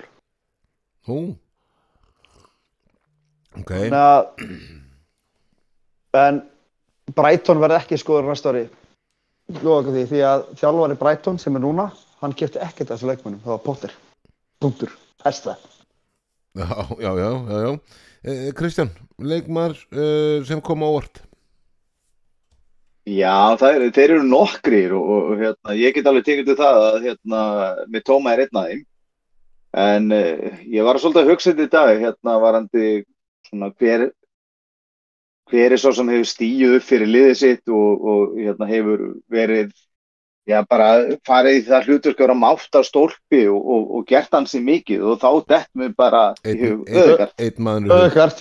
Hú. Ok, þannig að en Brighton verður ekki skoður næsta ári ykkur því, því að þjálfari Brighton sem er núna, hann kefti ekkert af þessu leikmönnum, það var Potter. Punktur, hesta. Já, já, já, já, já. Eh, Kristján, leikmar uh, sem kom á óvart. Já, er, þeir eru nokkrir og, og hérna, ég get alveg tekið til það að hérna, með Tóma er einn af þeim en uh, ég var svolítið að hugsa þetta í dag hérna varandi svona hver hver er svo sem hefur stíuð upp fyrir liðið sitt og, og hérna, hefur verið já, bara farið í það hluturk að vera mátt á stólpi og, og, og gert hans í mikið og þá dett mér bara öðugart.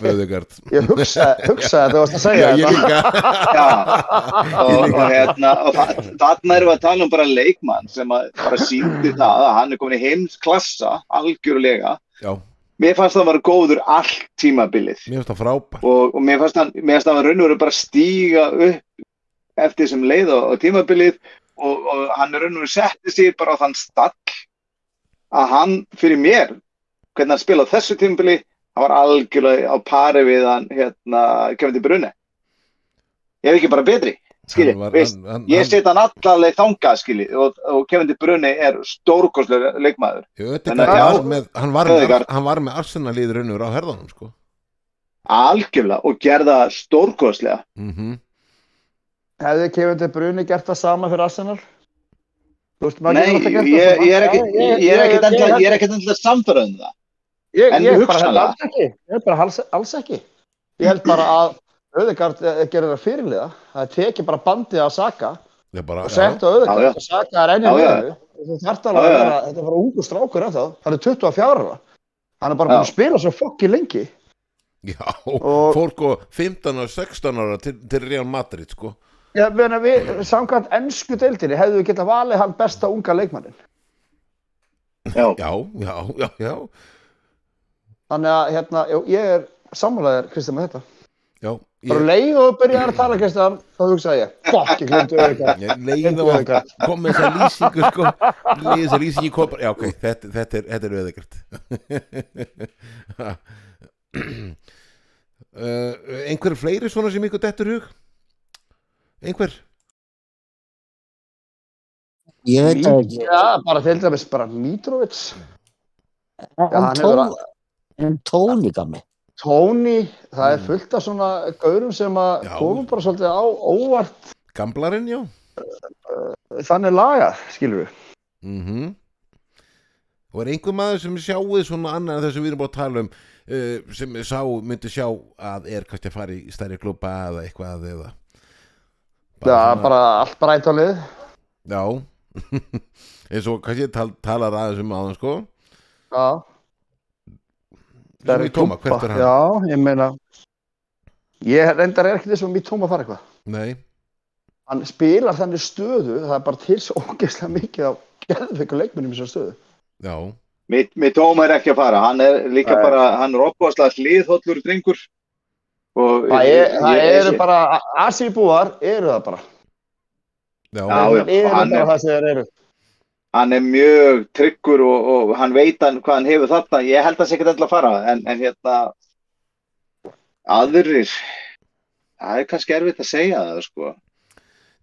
Öðugard. Ég hugsaði, hugsaði að þú varst að Já, segja ég þetta. líka. Já, og, og hérna, og þa- þarna erum við að tala um bara leikmann sem að bara síndi það að hann er komin í heimsklassa, algjörlega. Já, Mér fannst það að vera góður allt tímabilið mér finnst það frábær. og, og mér fannst hann, mér fannst hann raun og veru bara stíga upp eftir sem leið á, á tímabilið og, og hann raun og setti sig bara á þann stall að hann fyrir mér, hvernig hann spila á þessu tímabili, hann var algjörlega á pari við hann hérna, Kevin De Bruyne. Ég hef ekki bara betri, skilji, Hann var- veist. hann- hann- Ég hann- set hann allarleið þangað, skilji, og, og Kevin De Bruyne er stórkostlega leikmaður. Ödegaard Þannig að var með, hann var með, hann var með Arsenal í raunur á herðanum, sko. Algjörlega, og gerða stórkostlega. Mm Hefði Kevin De Bruyne gert það sama fyrir Arsenal? Þú veist, maður Nei, alltaf ég, gert það ég er er ekkert er endilega samfærað um það. Ég, En ég bara alls ekki. Ég bara alls, alls ekki. Ég held bara að Öðegard gerir það fyrirliða. Það tekið bara bandið á Saka bara, og sett á. Öðegard og Saka er já. vera, þetta er bara ungu strákur ennþá. Hann er 24 ára. Hann er bara búin að spila svo fokki lengi. já, Og- fólk og 15 og 16 ára til, til Real Madrid, sko. Já, meina við, samkvæmt ennsku deildinni hefðu við getað valið hann besta unga leikmannin. Já, Já, já, já, já, Þannig að hérna, já, ég er sammálaðir, Kristján, með þetta. já. Bara Ég, leið og byrjaði að tala, Kristján, þá hugsaði ég, fokk, ég Öðegard. ég leið að koma með þessa lýsingu, sko. Leið þessa lýsingu kom bara, já, ok, þetta, þetta er, þetta er Ödegaard. uh, einhver fleiri svona sem ykkur dettur hug? Einhver? Ég veit það ekki. Já, bara til dæmis bara Mitrovic, En, hann en, Tóni gamli. Tony, það er fullt af svona gaurum sem að komum bara svolítið á óvart Gamblarinn, já. þannig lagað, skilur við. Mm Og er einhver maður sem sjáuð svona annað en þess að við erum búin að tala um uh, sem sá, myndi sjá að er kannski að fara í stærri klubba eða eitthvað eða Já, svona- bara allt brætt á lið. Já eins og kannski tal, talar aðeins um aðeins sko Já. Svo í tóma, hvert er hann? Já, ég meina, ég reyndar er ekki þess að mér tóma fara eitthvað. Nei, Hann spilar þannig stöðu, það er bara til svo ógeðslega mikið á geðveiku leikmennum í þessu stöðu. já, mitt, mitt tóma er ekki að fara. Hann er líka Nei. bara, hann er opbúðslega hliðhollur drengur. Og Það, er, það ég- eru bara, Asíbúar eru það bara. já, Já, já, Þeir eru hann bara er- það sem þeir eru. hann er mjög tryggur og, og hann veit hann hvað hann hefur þarna. Ég held að það sé ekki endilega að fara, en, en hérna, aðrir, það er kannski erfitt að segja það, sko.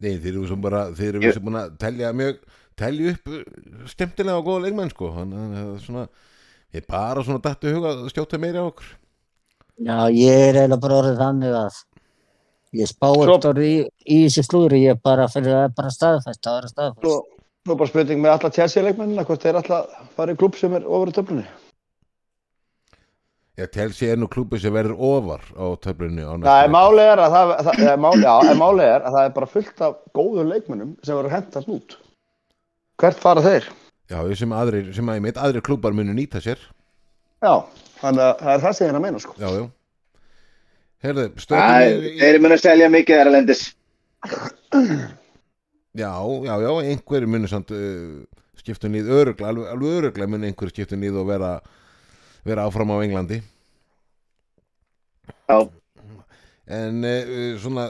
Nei, þeir eru sem bara þeir eru Ég- sem búin að telja mjög telja upp stemtilega og góða leikmenn sko þannig að það er svona ég er bara svona dættu huga að stjóta meiri á okkur Já, ég er eiginlega bara orðið þannig að ég spá orðið í, í þessi slúri, ég er bara fyrir að bara staðfæst, það er Svo, staðfæst. svo bara spurning með alla Chelsea leikmennina, hvort þeir alltaf fara í klubb sem er ofur í töflunni. ég tel sér nú klúbu sem verður ofar á töflunni á Það næsta er leik. máli er að það, það er máli, já, en máli er að það er bara fullt af góðum leikmennum sem verður hendast út. Hvert fara þeir? já, sem aðrir, sem að ég meit aðrir klúbar munu nýta sér Já, þannig að það er það sem ég er að meina, sko. já, já Herðu, Æ, stöðum Þeir munu að selja mikið erlendis. Já, já, já, einhver munu samt uh, skiptum nýð örugla, alveg, alveg örugla munu einhver skiptum nýð og vera vera áfram á Englandi Já. En uh, svona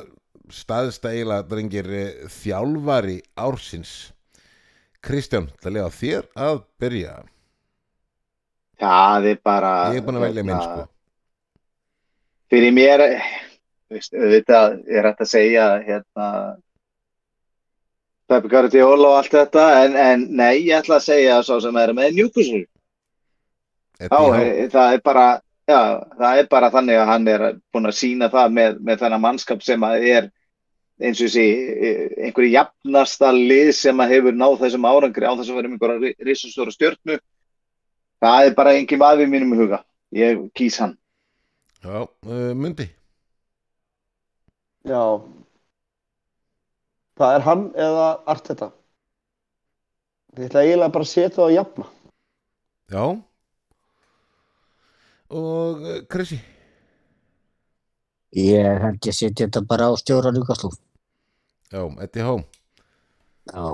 staðsta eiginlega drengir uh, þjálfari ársins Kristján, það lega þér að byrja það er bara... Ég er búin að velja minn hérna, sko. Fyrir mér, veist, auðvitað er hægt að segja, hérna, Peppi Guardiola og allt þetta en, en nei, ég ætla að segja svo sem er með Newcastle. Eddie Já, Howe. e- það er bara já, það er bara þannig að hann er búinn að sína það með, með þennan mannskap sem að er eins og þessi einhverju jafnasta lið sem að hefur náð þessum árangri á þess að vera með einhverja risastóra stjörnu það er bara engin vafi í mínum huga ég kýs hann Já, uh, Mundi Já. Það er hann eða Arteta. Ég ætla eiginlega bara að setja það á jafna. Já Og uh, Krissi Ég held ég setja þetta bara á stjóra Newcastle. Já, Eddie Howe Já.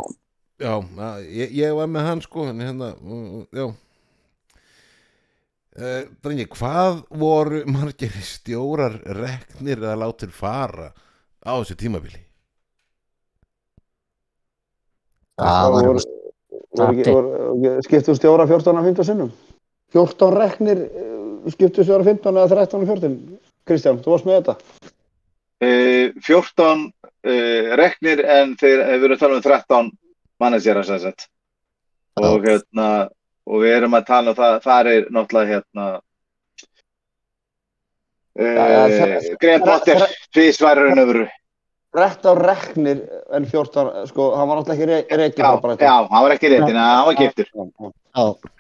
Já, að, ég, ég var með hann sko en hérna, uh, já uh, Drengi, hvað voru margir stjórar reknir eða látir fara á þessu tímabili? Það var voru, voru, ekki- voru, skiptu stjóra 14 að 15 sinnum. 14 reknir, eh, skiptu stjóra 15 eða 13 að 14. Kristján, þú varst með þetta. e, 14 e, reknir en þeir hefur verið að tala um 13 mannasjara sem sagt og hérna og við erum að tala um það, það er náttúrulega hérna Já, já, e, það- Graham Potter tvísvarurinn öfru 13 reknir en 14, sko, hann var náttúrulega ekki re reikið Já, já, hann var ekki en hann var giftur.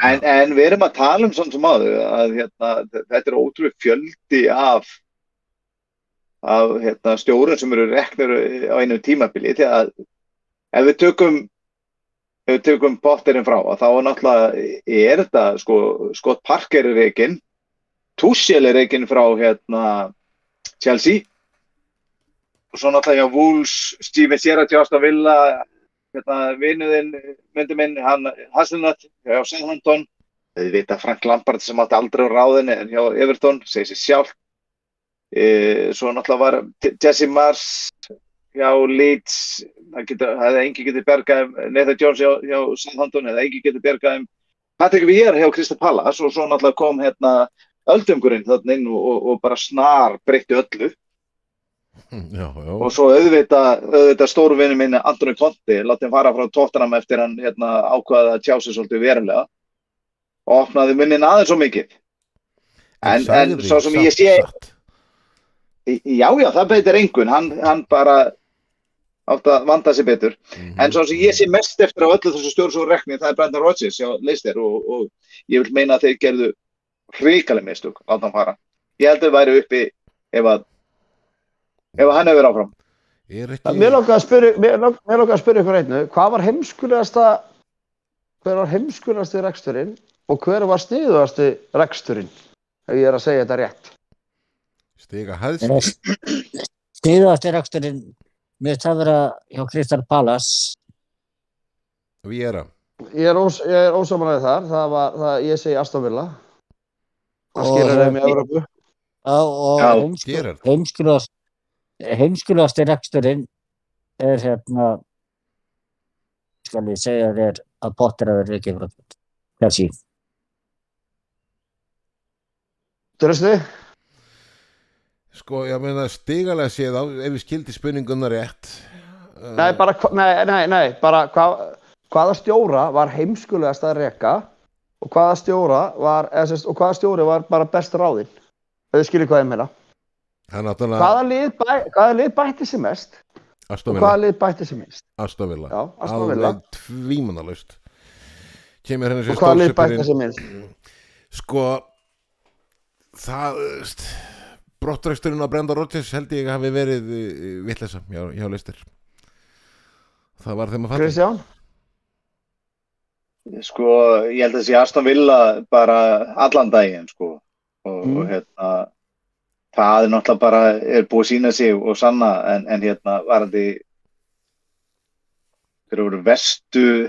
En, en við erum að tala um svona sem áður að hérna, þetta er ótrúið fjöldi af, af hérna, stjórun sem eru reknir á einu tímabili því að ef við tökum ef við tökum Potterinn frá þá er náttúrulega er þetta sko, Scott Parker er reikinn Tuchel er reikinn frá hérna, Chelsea og svo náttúrulega Steven Gerrard hjá Aston Villa hérna, vinuðinn, myndi minn, hann Hasselnat hjá Southampton, þau vita Frank Lampard sem átti aldrei á ráðinni en hjá Everton, segir sér sjálf. E, svo náttúrulega var Jesse Mars hjá Leeds, það það engi getur bergað um Nathan Jones hjá, hjá Southampton eða engi getur bergað um Patrick Vieira hjá Krista Pallas og svo náttúrulega kom hérna öldungurinn þarna inn og, og, og bara snar breytti öllu. Já, já. Og svo auðvitað, auðvitað stórvinni minni Antoni Conti, láti hann fara frá Tottenham eftir hann hérna, ákvaða að tjá sig svolítið verulega. Og opnaði munnin aðeins svo mikið. En, en sagði svo sem ég sé já já það beitir engun. Hann, hann bara átt að vanda sig betur. Mhm. en svo sem ég sé mest eftir á öllu þessu stjórn svo rekni það er Brendan Rodgers hjá Leicester og, og ég vil meina að þeir gerðu hrikaleg mistök láta hann fara ég held að þau væri uppi ef að ef að hann hefur áfram. Er Það- ekki Mér langar að spyrja, mér lang- mér langar að spyrja ykkur einu, hvað var heimskulegasta, hver var heimskulegasti reksturinn og hver var sniðuðasti reksturinn, ef ég er að segja þetta rétt? stiga hæðst. Stíðast er mér það vera hjá Kristal Palace. Viera Ég er, ós, ég er ósamanlega þar, það var, það, ég segi Aston Villa, það Og skilur þeim í Európu. Já, og Já, heimsku- Gerrard. heimskulegast, heimskulegast er eksturinn er hérna, skal ég segja þér að Potter að vera ekki frá Chelsea. Drusti? Sko, ég meina stigalega séð á ef við skildi spurningunna rétt Nei, bara, nei, nei, nei, bara hva, hvaða stjóra var heimskulegast að reka og hvaða stjóra var, eða, sérst, og hvaða stjóri var bara best ráðinn, þið skilir hvað ég meina. Það náttúrulega Hvaða lið, bæ, hvaða lið bætti sér mest og Astovilla hvaða lið bætti sér minnst? Astovilla Já, Aston Villa. Alveg tvímanalaust Kemur henni Og sér hvaða lið bætti sér minnst? Sko það veist, brottræksturinn á Brenda Rodgers held ég að hafi verið vittlesa hjá, hjá listir það var þeim að fatta Kristján? Sko, ég held að sé Aston Villa bara allan daginn, sko. Og, Mm. og hérna, það er náttúrulega bara, er búið að sína sig og sanna, en, en hérna, varandi, fyrir voru vestu,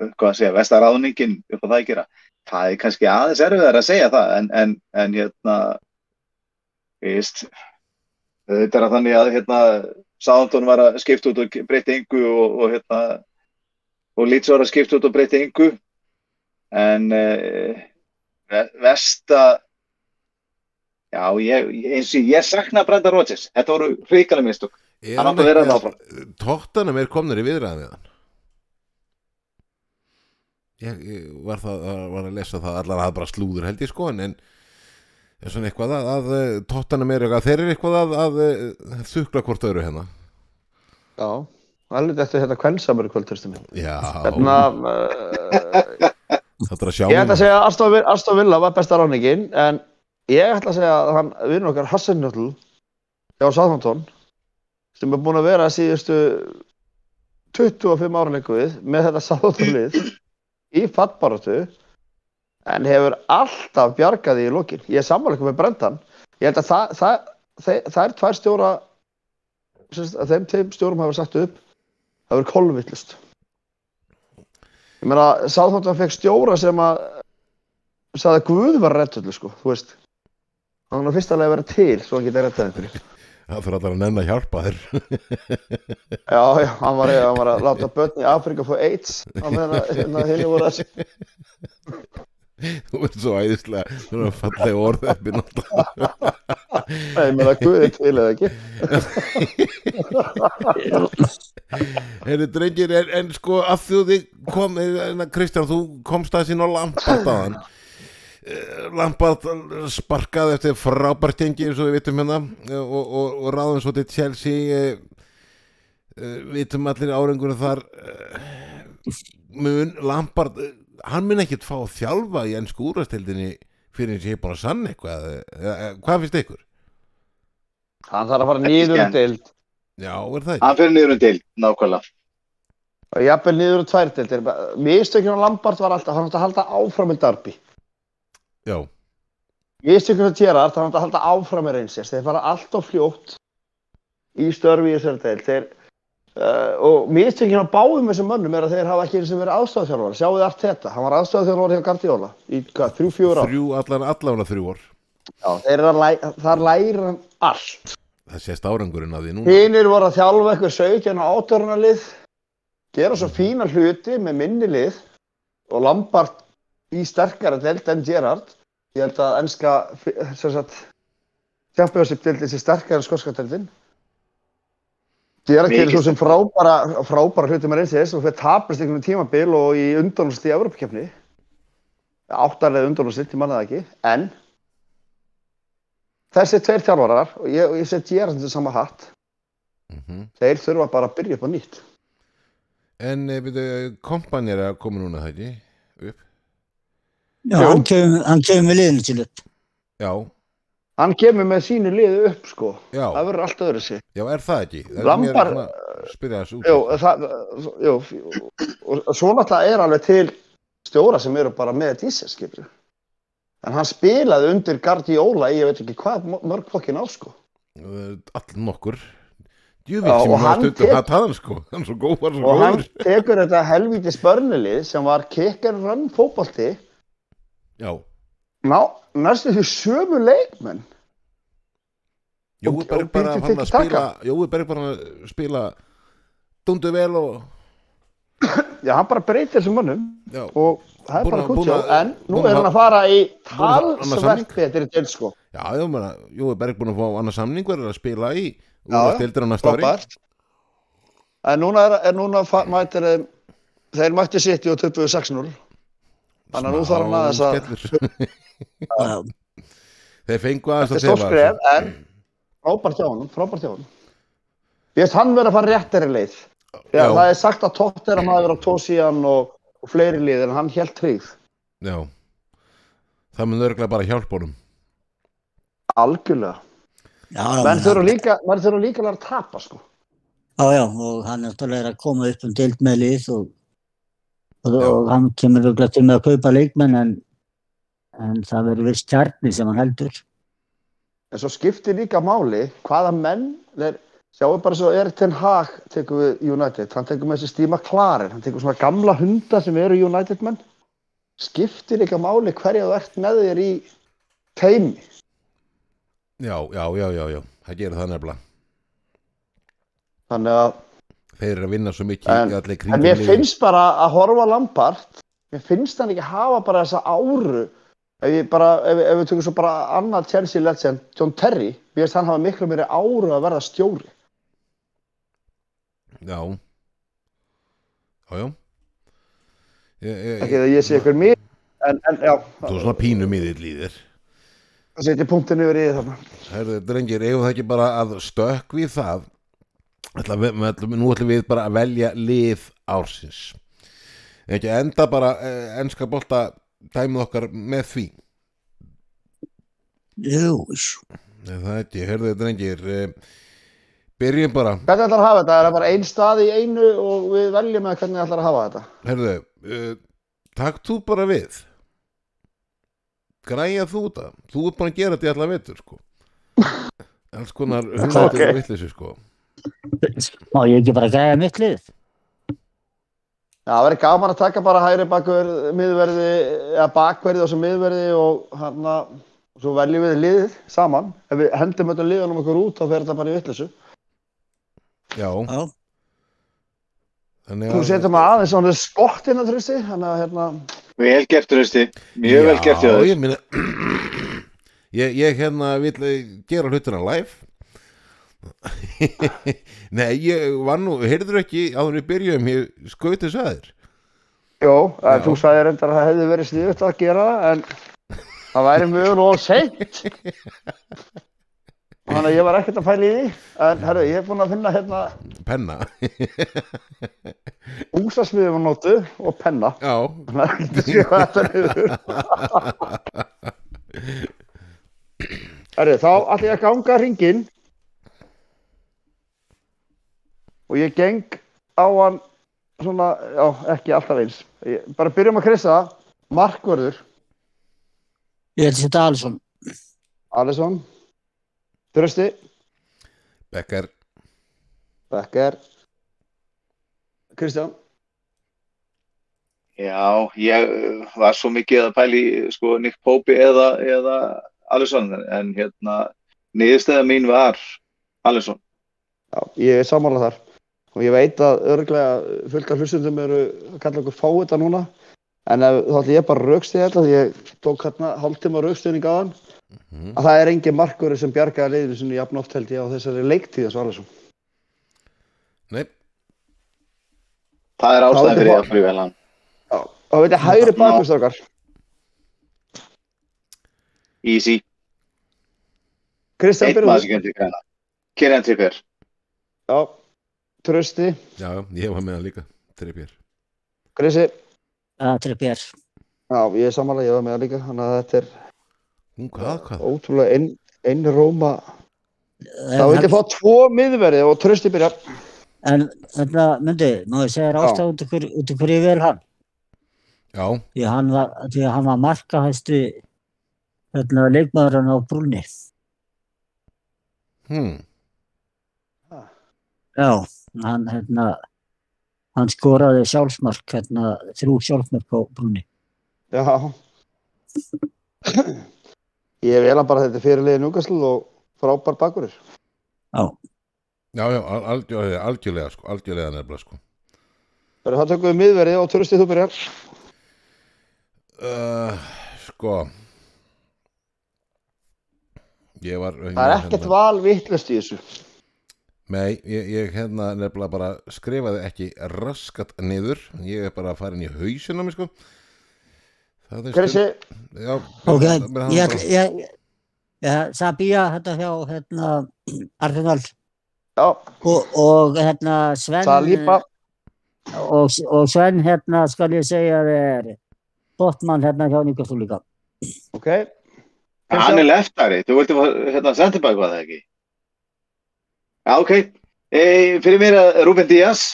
hvað að segja, vestaráðningin upp á það að gera. Það er kannski aðeins erfiðar að segja það, en, en, en hérna, þetta er að þannig að, hérna, Sáðantón var að skipta út og breyta yngu og, og hérna, og Leeds var að skipta út og breyta yngu en uh, Vesta já, ég, eins og ég sakna Brenda Rodgers, þetta voru hrikalega mistök. Er hann átti að vera þarna áfram. Tottenham er komnir í viðræðan við hann. Ég, ég var, það, var að lesa það allar að bara slúður held ég sko en, en er svona eitthvað að, að eh, tóttanum er eitthvað, þeir eru eitthvað að, að, að þukla hvort öðru hérna? Já, alveg þetta kvensamur í kvöldturstinni. já, Hérna, uh, þetta er að sjá ég ætla að segja að Aston Vi- Aston Villa var besta ráningin, en ég ætla að segja að hann vinnur okkar Hasselnjötl hjá Southampton, sem er búin að vera síðustu 25 ára leiku við með þetta Southampton lið í fattbaratu, en hefur alltaf bjargaði í lokin. Ég er sammáleikum með Brendan. Ég held að það, það, það, það er tvær stjóra, að þeim tveim stjórum hafa sagt upp, það verður kolvillust. Ég meina, Sáþóttan fekk stjóra sem að sagði að Guð var reddullu, sko, þú veist. Hann var fyrst alveg að vera til, svo hann geti reddað einhverju. það fyrir allar að nenn að hjálpa þér Já, já, hann var, hann var að láta börn í Afrika få AIDS, hann meðan hérna, voru að þú ert svo æðislega svona fallega orð uppi náttúrulega Nei, ég meina, Guð er til eða ekki. Herri drengir, en, en sko að þú þig kom, en, Kristján, þú komst að sín á Lampart aðan Lampart sparkaði eftir frábært tengi eins og við vitum hérna eh, og, og, og ráðum svo til Chelsea uh, uh, vitum allir árengunum þar mun Lampart hann mun ekkit fá að þjálfa í ennsku úrastildinni fyrir eins og ég er búin að sann eitthvað hvað finnst ykkur? Hann þarf að fara niður um deild Já, er það ekki? Hann fyrir niður um til, nákvæmlega. og jafnvel niður um tvær deildir. Mistökjum á Lampart var alltaf, hann átti að halda áfram með Darby. Já, Mistökjum á Gerrard, hann átti að halda áfram með Rangers. Þeir fara alltaf fljótt í störfi í þessari deild. Þeir, uh, og mistökjum á báðum þessum mönnum er að þeir hafa ekki eins og verið aðstofþjálfari. Sjáu þið allt þetta. Hann var aðstofþjálfari hjá Guardiola í hvað, þrjú, fjúr ár. þrjú, allan, allan þrjú ár Já, þar læra hann allt. Það sést árangurinn að því núna Hinnir voru að þjálfa eitthvað 17 og 18 lið, gera svo fína hluti með minni lið og Lampart í sterkara delt en Gerrard. Ég held að ennska, sem sagt, sterkara en skotska deltin. Gerrard gerir svo sem frábæra, frábæra hluti með reynsins og fyrir tapast einhvern tímabil og í undanlust í Evropakefni. Áttarlega undanlust, ég manna það ekki, en þessi tveir þjálfarar, og ég, ég set Gerrard til sama hatt, mm þeir þurfa bara að byrja upp á nýtt. En eh, byrju, kompan er að koma núna það ekki upp Já, kemur, hann kemur með liðinu til upp. Já, Hann kemur með sínu liðu upp sko. já, Það verður allt öðru sig. já, er það ekki? Það Lampar- Jú, það, jú, og, og svo náttúrulega er alveg til stjóra sem eru bara með díseskipri. En hann spilaði undir Guardiola í ég veit ekki hvað mörg fokkin á sko. All nokkur Já, sem og hann tek- hann sko Hann svo góð, Og hann tekur þetta helvíti spörnilið sem var kicker run fótbolti Já, ná, næstu því sömu leikmenn. Jói Og- Berg og bara hann að spila Jói Berg bara að spila Dundu vel og Já, hann bara breytir þessum mönnum Já, og það er bara að- kuttjá. að- En nú að er hann að fara í að samning. betri til sko. já, já, Jói Berg búin að fá annað samning verður að spila í Já, Úrvastildur á næsta ári Frábært. En núna er, er núna mætir þeir mætti sitt og 26-0. Þannig að nú þarf hann að- Skellur. Já, Þeir fengu aðeins Þetta er að stórt skref, en frábært hjá honum, frábært hjá honum. Ég veist hann verið að fara réttari leið. Já, Já. það er sagt að tótt er að maður verið á tósían og, og fleiri lið, en hann helt tryggð. Já Það mun örglega bara hjálpa honum Algjörlega. já, Menn já, þurfa líka, líka að að tapa, sko. já, já, og hann er náttúrulega að koma upp um deild með lið og, og, og hann kemur til með að kaupa leikmenn en, en það verður viss kjarni sem hann heldur. En svo skiptir líka máli hvaða menn, þeir, sjáu bara svo Erik Ten Hag tekur við United, hann tekur með þessi Steve McLaren, hann tekur svona gamla hunda sem eru United menn. Skiptir líka máli hverja þú ert með þér í teimi. Já, já, já, já, já Það gerir það nefnilega Þannig að, Þeir eru að vinna svo mikið En- í allir en kringum mér liðið. finnst bara að horfa Lampart, mér finnst hann ekki hafa bara þessa áru, ef við bara, ef, ef við tökum svo bara annað Chelsea legend, John Terry, mér finnst hann hafa miklu meiri áru að verða stjóri. Já. Já, já. Ekki það ég sé ykkur mér en, en já, þú er svona pínu miðill í þér. Það setja punktin yfir í þarna. Herðu, drengir, eigum það ekki bara að stökk við það? Ætla, við, við ætlum, nú ætlum við bara að velja lið ársins. Ekki enda bara eh, enska bolta dæmið okkar með því. Jú, Nei, það er ekki, herðu, drengir eh, byrjum bara. Hvernig ætlar að hafa þetta, er það bara ein stað í einu og við veljum með hvernig ætlar að hafa þetta? Herðu, uh, takk þú bara við. Græja þú það þú ert bara að gera þetta í alla vetur sko. Alls konar hundratur Ok. okay. vitleysu sko. Má ég ekki bara græða mitt lið? Já, það verður gaman að taka bara hægri bakverð, miðverði, eða bakverði og svo miðverði og hann að, svo veljum við liðið saman. Ef við hendum öllum liðunum okkur út, þá fer þetta bara í vittlisu. já, Já, þannig Þú setur maður aðeins svona trösti, hann að hérna, Vel gert, Rausti. Mjög vel gert Já, ég meina ég, ég hérna vil gera hlutina live Nei, ég var nú heyrður ekki áður en við byrjuðum ég skauti þess aður jó, Já. þú sagði reyndar að það hefði verið sniðut að gera það, en það væri mjög og seint. Þannig að ég var ekkert að fæla í því, en herru, ég er búinn að finna hérna penna húsasmiðum á nótu og penna. Já, Þannig að þetta skrifa þetta niður. Herru, þá ætla ég að ganga hringinn og ég geng á hann svona, já, ekki alltaf eins. Ég, bara byrjum að kryssa Markvörður, ég held að þetta Alisson. Alisson, Þrösti, Becker Becker, Kristján. Já, ég uh, var svo mikið að pæli sko Nick Pope eða, eða Alisson en hérna niðurstæða mín var Alisson. Já, ég er sammála þar og ég veit að örglega fullt af hlustundum eru að kalla okkur fá þetta núna en ef, þá ætla ég bara að raukstu þetta því ég tók hérna hálftíma raukstuðning á hann Mhm. að það er engin markvöru sem bjargaði leiðinu sinni jafn oft held ég á þessari leiktíð þessu Alisson. Nei, Það er Þá ástæðan fyrir fólk- að fríða hann. Og veit ég hægri bakvistokar, Easy. Kristján sem græna. Kieran Trippier. já, Trösti, já, ég var með hann líka Trippir Krissi, Það er Trippier. já, ég er sammála, ég var með það líka, þannig að þetta er Nú, hvað, hvað? ótrúlega inn, innróma. Þá En, veit ég fá tvo miðverði og Trösti byrja. en þetta myndi, má ég segja ástæð út af hverju út af hverju ég vel hann. Já, Því hann var, því hann var markahæstu hérna, leikmaðurinn á brúnni. hm, Já, hann, hérna, hann skoraði sjálfsmark, hérna, þrjú sjálfsmark á brúnni. Já. Ég vel hann bara þetta fyrirliði núkastl og frábær bakverður. Já, já, já, al- algjörlega, algjörlega sko, algjörlega nefnilega sko Það tökum við miðverði og Trösti þú byrjar. uh, Sko Ég var Það er ekkert val vittlust í þessu. Nei, ég, ég hérna nefnilega bara skrifaði ekki raskat niður ég er bara að fara inn í hausinn á mig sko Það er Krissi, Já, ok, ég, ég, ég, Sabía, þetta hjá, hérna, Arsenal já, og, og hérna, Sven, Saliba, og, og Sven, hérna, skal ég segja þér, Botman, hérna, hjá Newcastle líka. ok. Hann er leftari. Þú vilti hérna centerback var það ekki? Já, ok. E, fyrir mér að Ruben Díaz.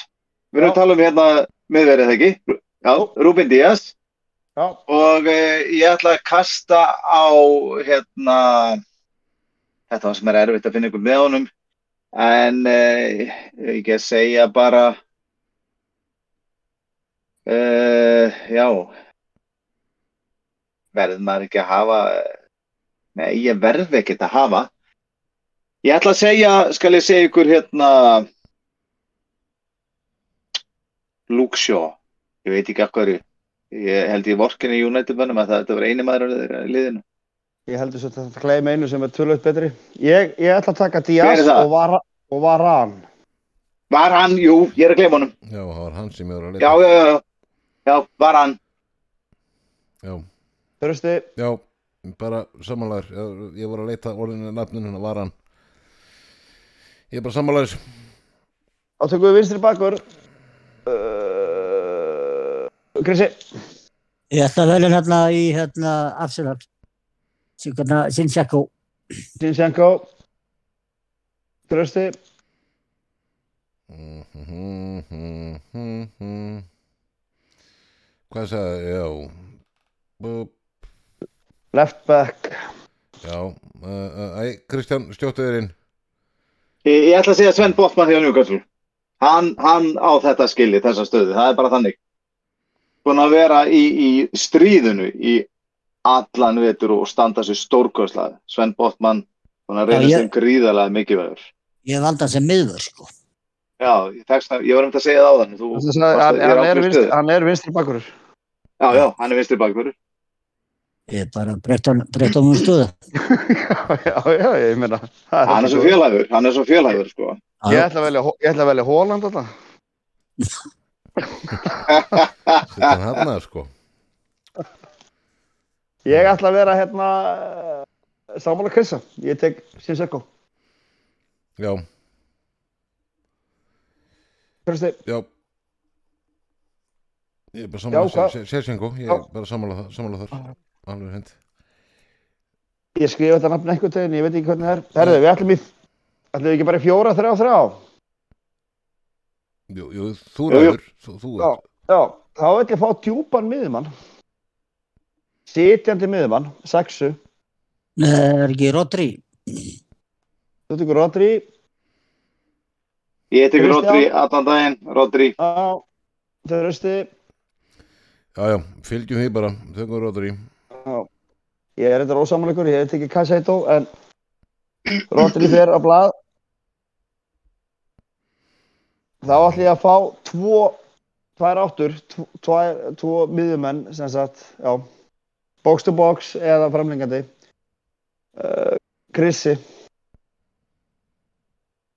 Við erum að tala um hérna miðverðið ekki? Já, Ruben Díaz. Já, Og e, ég ætla að kasta á hérna þetta var sem er erfitt að finna ykkur með honum en e, ég ekki að segja bara e, já verður maður ekki að hafa nei, ég verð ekki að hafa ég ætla að segja skal ég segja ykkur hérna Luke Shaw. Ég veit ekki hverju. Ég held ég vorkinni United mönnum að það, þetta var eini maður í liðinu. Ég heldur svo að þetta gleym einu sem er tölvöld betri. Ég, ég ætla að taka Díaz og, var, og Varan. var hann, jú, ég er að gleyma honum. Já, það var hann sem ég var að já, leita. já, já, Já, var hann. Já, Þurfti, já, bara samanlæður ég, ég var að leita orðinu nafninu hann var hann Ég er bara samanlæður átökum við vinstri bakur. Uh, Krissi, Ég ætla að velja hérna í hérna Arsenal. Sinsjako. Sinchenko. Þurfti, Hvað sagði, já Bú, left back. Já, uh, uh, æ, Kristján, stjóttu þér inn Ég, ég ætla að segja Sven Botman hjá Newcastle. Hann, hann á þetta skilji, þessa stöðu. Það er bara þannig. Búin að vera í, í stríðinu í allan vetur og standa sér stórkoslega. Sven Botman, búin að Já, reyna ég- sem gríðarlega mikilvægur. Ég valda sem miður sko. Já, ég, tekst, ég var um að segja það á þann. Þú, Hann, er er vinstri, stöðu. hann er vinstri bakur. Já, já, hann er vinstri bakverður. Ég er bara breytt hann breytt hann um stöðu. já, já, já, ég meina. það Hann er svo félagður, hann er svo félagður, sko. Ég ætla að velja, ég ætla að velja Holland alltaf. Þetta er hann sko Ég ætla að vera hérna uh, Samála Krissa. Ég tek Sinchenko. Já, Þurfti, já Ég er bara hvað? Sérsengo, ég er bara samanlæður þar Alveg hend ég skrifa þetta nafn einhvern veginn, ég veit ekki hvernig það er. Herðu, við ætlum í, ætlum við ekki bara í fjóra, þrjá, þrjá? Jú, jú, þú ræður Þú, þú Já, já, þá ætlum ég að fá djúpan miðumann. Sitjandi miðumann, sexu. Nei, er ekki Rodri. Þú tekur Rodri, Ég tekur? Rodri allan daginn, Rodri. á, þurfti, Já, já, fylgjum því bara rótur í Já, ég er þetta ósamanleikur, ég hef tekið Kaseito, en Rodri fer á blað. Þá ætlum ég að fá tvo, tvær áttur, tvo, tvær, tvo miðjumenn, sem sagt, já, box to box eða framlengandi. Uh, Krissi,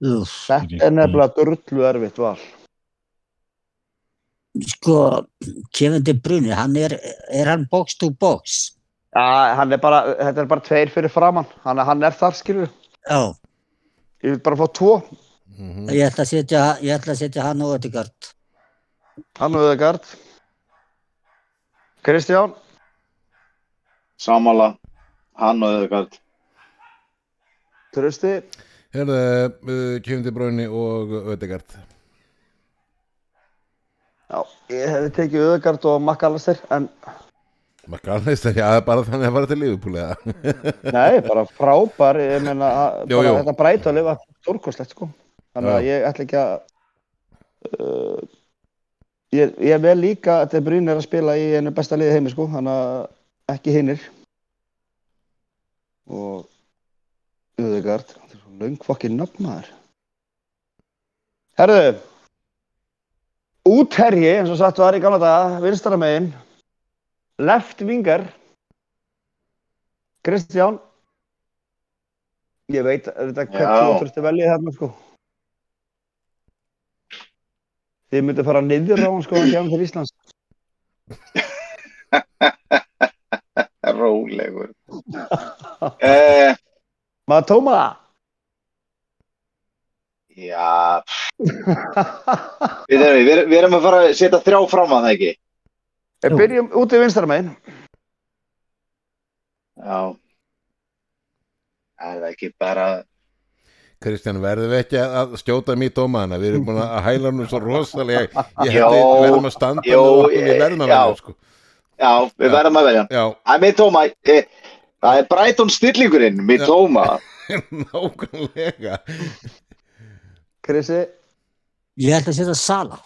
þetta er nefnilega drullu erfitt val. Sko, Kevin De Bruyne, hann er, er hann box to box? Er bara, þetta er bara tveir fyrir framann, hann, hann er þar, skilur. Já, Ég vil bara fá tvo, Mhm. ég ætla að setja, ég ætla að setja hann og Ödegard. hann og Öðegard. Kristján, Samála, hann og Öðugard. Trösti, Herðu, uh, Kjöfndi Bráni og Ödegard já, ég hefði tekið Öðegard og Makkalaster, en Makalist, já, bara þannig að fara til Liverpool eða nei, bara frábær, ég meina, að- Jú, bara jú. þetta breytalið var stórkostlegt, sko. Þannig að ég ætla ekki að, uh, ég, ég vel líka að þetta er að spila í einu besta liði heimi, sko, þannig að ekki hinnir. Og Öðegard, þetta er svo löng fokkin nafnaður. Herðu, útherji, eins og sagt var í gamla daga, vinstara megin, left winger, Kristján, ég veit þetta hvað þú þurfti veljið þarna, sko. Þið myndi fara niður á hann, sko, hann kemur til Íslands. Rólegur. eh, Maður tóma það. já, við erum að fara að setja þrjá fram að það ekki. Við byrjum út í vinstara megin. Já. Það er ekki bara, Kristján, verðum við ekki að skjóta mýt dómaðana við erum búin að hæla nú svo rosalega ég við verðum að standa jó, okkur, við verðum að velja sko. já, við verðum að velja. já, Það er með tóma, eh, það er Brighton stillingurinn, með Já. tóma. nákvæmlega Krissi, Ég ætla að setja Sala,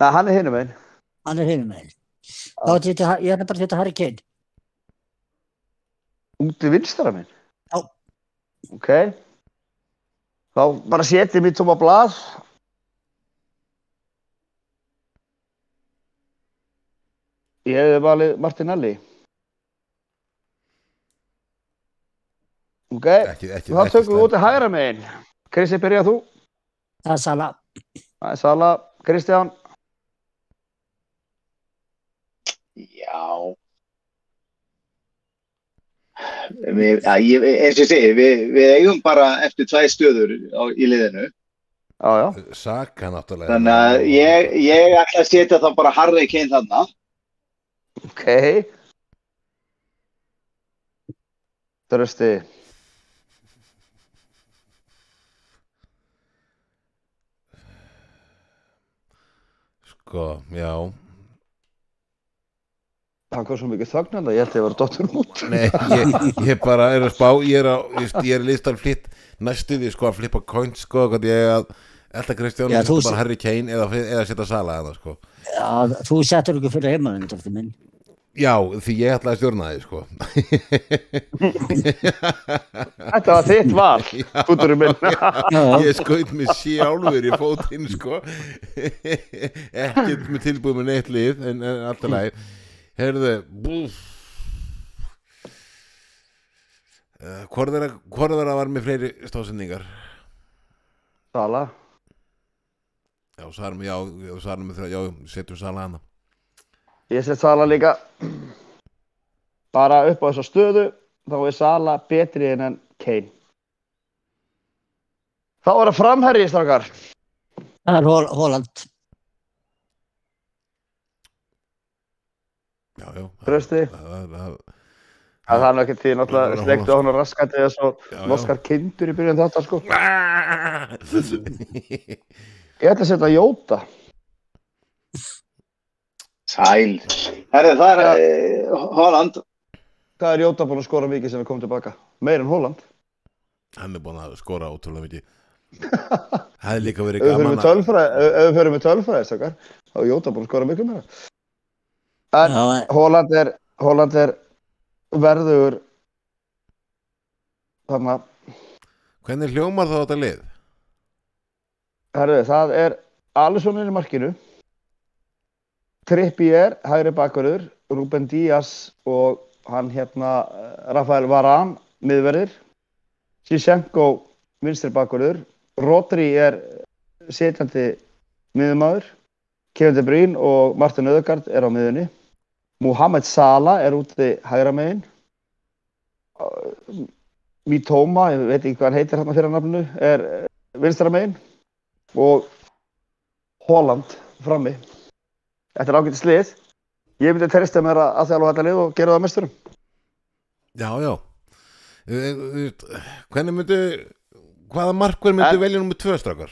Nei, hann er hinum megin. Hann er hinum meginn. Þá ég að setja, ég ætla bara að setja Harry Kane. Út í vinstara megin. Já. Ok. Þá bara setjum við tóma blað. Ég hefði valið Martinelli. Ok, ekki, ekki, þá tökum við út í hægra megin. Krissi, byrjað þú. Það er Sala. Það er Sala, Kristján, Já. Við, ja, ég, eins og ég segi, við, við eigum bara eftir tvæ stöður á, í liðinu. Já, já. Saka náttúrulega Þannig að ég, ég ætla að setja þá bara Harry Kane þarna. Ok. Trösti. Sko, já Það kom svo mikið þögnanda, ég held að ég var dottur út. Nei, ég, ég bara er að spá Ég er, á, ég, ég er listan flitt Næstu því sko að flippa coins sko Hvað ég er að Elta Kristján Já, þú bara se- Harry Kane Eða, eða setja Sala eða sko Já, þú settur ekki fyrir heimann, dóttir minn. Já, því ég ætla að stjórna því sko Þetta var þitt val, fúturum minn. Já, Ég skaut mig sjálfur í fótinn sko Ekkert með tilbúið með neitt lið En, en alltaf læg Herðu búf Uh, Hvor þeirra hvor þeirra var með fleiri stóðsendingar? Sala. Já, svarum, já, já, það, já, setjum Sala hana Ég set Sala líka bara upp á þessa stöðu þá er Sala betri en en Kane. Þá er það framherri, strákar. það er Hol Holland. Trausti. það- það- Það er ekki því Það náttúrulega er sleiktu á hún og raskandi eða svo norskar kindur í byrjun þetta sko. það Ég ætla að setja Jóta. Sæl. Herri, það er uh, Holland. Hvað er Jóta búin að skora mikið sem við komum tilbaka? Meir en Holland. Hann er búin að skora ótrúlega mikið Það er líka verið gaman ef við fyrir með tölfræði, strákar, þá er Jóta búin að skora miklu meira. En Já, Holland er, Holland er verður þannig að Hvernig hljómar þá þetta lið? Herðu, það er Alisson inn í markinu. Trippier, hægri bakverður Ruben Díaz og hann hérna eh, Rafael Varane miðverðir Sishenko vinstri bakverður Rodri er setjandi miðumæður Kevin De Bruyne og Martin Öðegard er á miðunni Mohamed Salah er úti hægra megin. Mitoma, ég veit ekki hvað hann heitir hérna fyrir nafninu, er eh, vinstra megin. Og Holland frammi. Þetta er ágætið slið Ég myndi treysta mér að, að þjálfa þetta lið og gera það mesturum Já, já. Eh, eh, Hvernig myndu Hvaða markverð myndu En- velja nummer tvö strákar?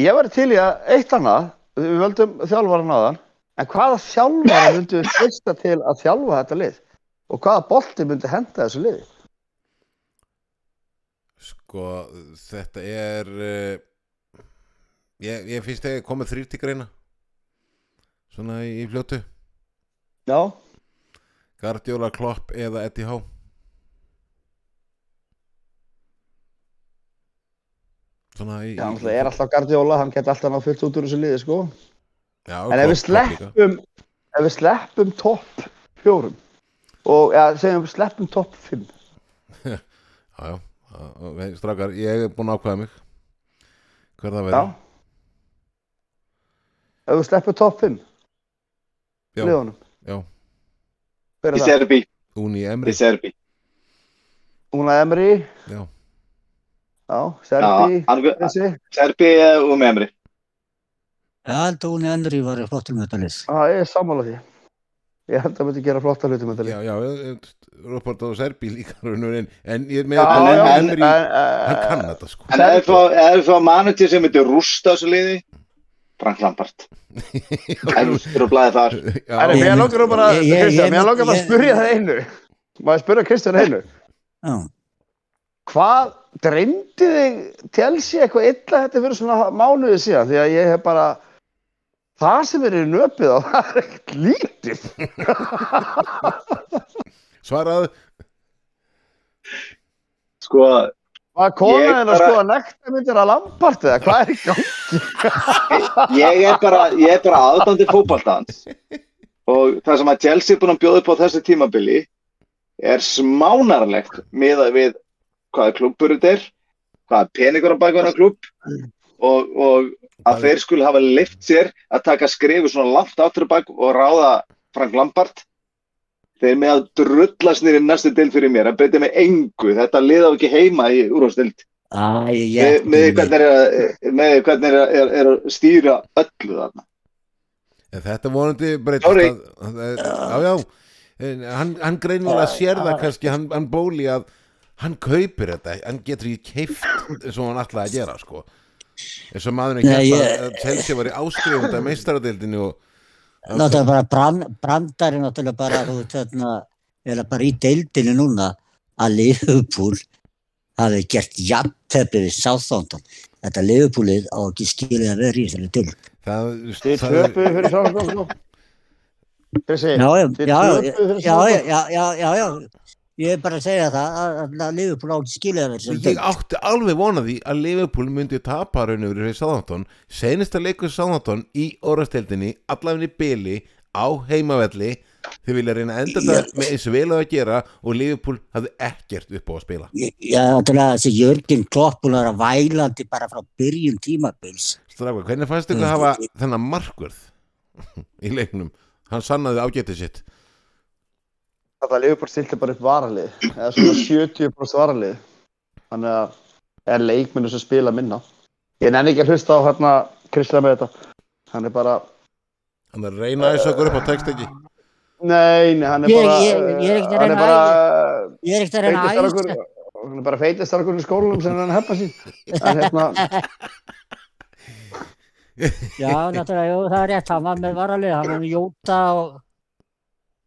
Ég væri til í að eitt annað. Við völdum þjálfaran aðan en hvaða þjálfara myndi við treysta til að þjálfa þetta lið? Og hvaða bolti myndi henda þessu liði? Sko, þetta er uh, ég, ég finnst þegar komið þrýr til greina Svona í, í fljótu. Já, Guardiola, Klopp eða Eddie Howe. Svona í, það náttúrulega er alltaf Guardiola hann geti alltaf nátt fullt út úr þessu liði sko já, en ef við sleppum ef við sleppum topp fjórum og ja, segjum við sleppum topp fimm. Já, já, strákar, ég er búinn að ákveða mig. Hver það Já. Verður Ef við sleppum topp fimm Já, já. Í er? Serbi. Uni Í Emri Serbi. Una Emri Já, Serbi Serbi og með Emri. Ég held að hún er Henry var flottur með þetta lið. Já, ég er sammála því Ég held að myndi gera flotta hluti með þetta já, lið já Robert og Serbi líka raunur en, en ég er með Já, þetta já, Unai en- Emery, en- hann kann þetta sko En ef þú fá manager sem myndi rústa þessu liði, Frank Lampard. Efstur og blæði þar. Já, mér langar bara, að spyrja það einu. Má ég spyrja Kristján einu? Já, Hvað dreymdi þig Chelsea eitthvað illa þetta fyrir svona mánuði síðan? Því að ég hef bara, það sem er í nöpið á, það er ekkert lítið. Svaraðu Sko, Hvað kona Ég þinn að bara- skoða nektarmyndir að Lampart eða hvað er í gang? ég er bara, ég er bara aðdandi fótballtans og það sem að Chelsea búin að bjóða upp á þessu tímabili er smánarlegt miðað við hvaða klubur þetta er, hvaða peningur á bakvæðan klub og, og að þeir skuli hafa lift sér að taka skrifu svona langt áttur bak og ráða Frank Lampard. Þeir með að drullast nýri næstu del fyrir mér, það breytir með engu. Þetta liða ekki heima í Æ, með, ég, með því. hvernig er, að- er, er, er að stýra öllu þarna. En þetta vonandi breytist Sorry. að, að, Já, já. En hann, hann greinilega sér það kannski hann, hann bóli að hann kaupir þetta, hann getur ekki keift eins og hann ætlaði að gera sko. Eins og maðurinn ég- að Chelsea var í áskrifund af meistaradildinu og náttúrulega bara brand, brandari náttúrulega bara, þarna, eða bara í deildinu núna að Liverpool hafi gert jafntefni við Southampton. Þetta Liverpoolið á ekki skilið að vera í þessari það, Þið töpuðu fyrir Já, já, þið já, töpuðu já, fyrir Southampton. já, já, já, já. Ég er bara að segja það að, að Liverpool á ekki skilið að vera í þessari Ég átti alveg vonað því að Liverpool myndi tapa raun og verið Sáðantón senasta leikur Sáðantón í orðasteldinni allavegni byli á heimavelli. Þau vilja reyna að enda þetta með eins og vel að gera og Liverpool hafði ekkert upp á að spila. Já, náttúrulega þessi Jörgen Klopp búin að vælandi bara frá byrjun tímabils. Stráka, hvernig fannst ykkur að hafa þennan markvörð í leiknum? Hann sannaði ágætið sitt Þetta Liverpool stilti bara upp varalið eða svona 70% varalið. Þannig að það er leikmennu sem spila minna. Ég nenni ekki að hlusta á hérna Kristján með þetta. Hann er bara, hann er að reyna þess okkur upp á text ekki. Nei, nei, hann er Ég- bara ég- ég er ekkert að hann er reyna bara Ég er ekkert að reyna að æsa. hann er bara feitistarakur í skólanum sem hann hefna sín. En hérna, Já, náttúrulega, jú, það er rétt, hann var með varalið, hann var með Jóta og,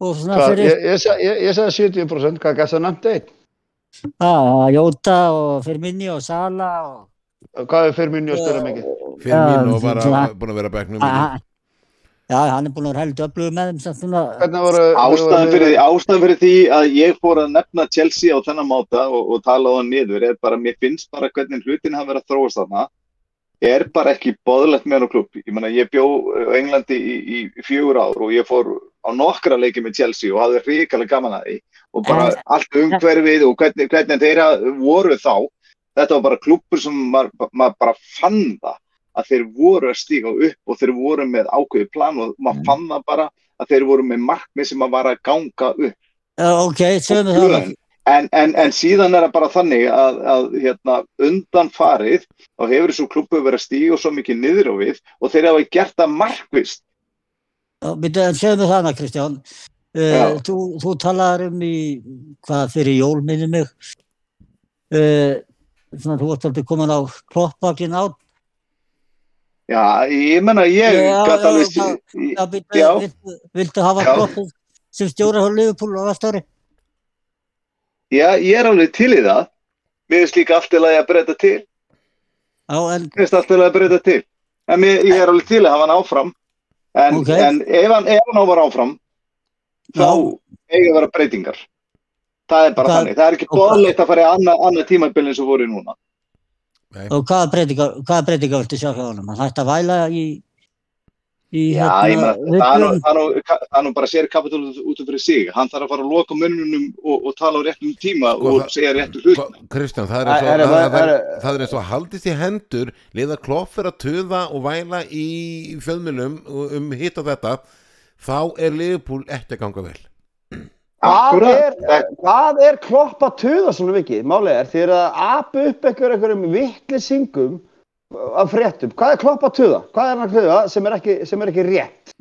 fyrir, ég, ég, sa- ég, ég sagði 70% hvað gæst það nefnt einn já, Jóta og fyrir minni og Sala og, hvað er minni að spila mikið? Mín og bara svona- búin að vera að bekknum a, já, hann er búin að vera heldur öflugur með þeim, sem svona, hvernig voru ástæðan fyrir, ástæðan fyrir því að ég fór að nefna Chelsea á þennan máta og, og tala á hann niður er bara, mér finnst bara hvernig hlutin hafa verið að þróast þarna er bara ekki boðlegt með hann á klubb ég meina ég bjó á Englandi í, í, í fjögur ár og ég fór á nokkra leiki með Chelsea og hafði ríkalega gaman að því og bara En- allt umhverfið og hvernig, hvernig þeirra voru þá. Þetta var bara klubbur sem maður maður bara fann það að þeir voru að stíga upp og þeir voru með ákveði plan og maður fann það bara að þeir voru með markmið sem að var að ganga upp. Ok, sögum við það, en, en, en síðan er það bara þannig að, að hérna, undan farið þá hefur þessu klubbu verið að stíga svo mikið niður á við og þeir hafa gert það markvist Við það hana, Kristján, Já. uh, þú, þú talaðar um í, hvað fyrir jól minni mig, uh, svona þú varst aldrei komin á kloppvagin á, Já, ég menna ég já, alveg já, já, byrju, Já. viltu, viltu hafa kloppið sem stjóra á Liverpool á næsta ári? Já, ég er alveg til í það. Mér finnst líka allt í lagi að breyta til. Mér finnst allt í lagi að breyta til. En mér, ég er alveg til að hafa hann áfram En, Ok. en ef hann, ef hann á var áfram þá Já. eiga að vera breytingar Það er bara Hvað- þannig Það er ekki bóðleitt að fara í annað, annað tímabil eins og voru núna Og hvaða breytingar, hvaða breytingar viltu sjá hjá honum? Hann hætti að væla í, í meina, það er það nú- það er nú bara sér kapitul út af fyrir sig. Hann þarf að fara að loka munnunum og, og tala á réttum tíma Sko, og segja réttu hlut. Hva- Kristján, það er eins og og haldist í hendur liða kloff er að töða og væla í fjölmjölum um hitt og þetta þá er Liverpool ekki að ganga vel Hvað er, hvað er klopp að tuða svona mikið? Málið er, þið eru að apa upp einhver einhverjum vittlisingum af fréttum. Hvað er klopp að tuða? Hvað er hann að tuða sem er ekki, sem er ekki rétt?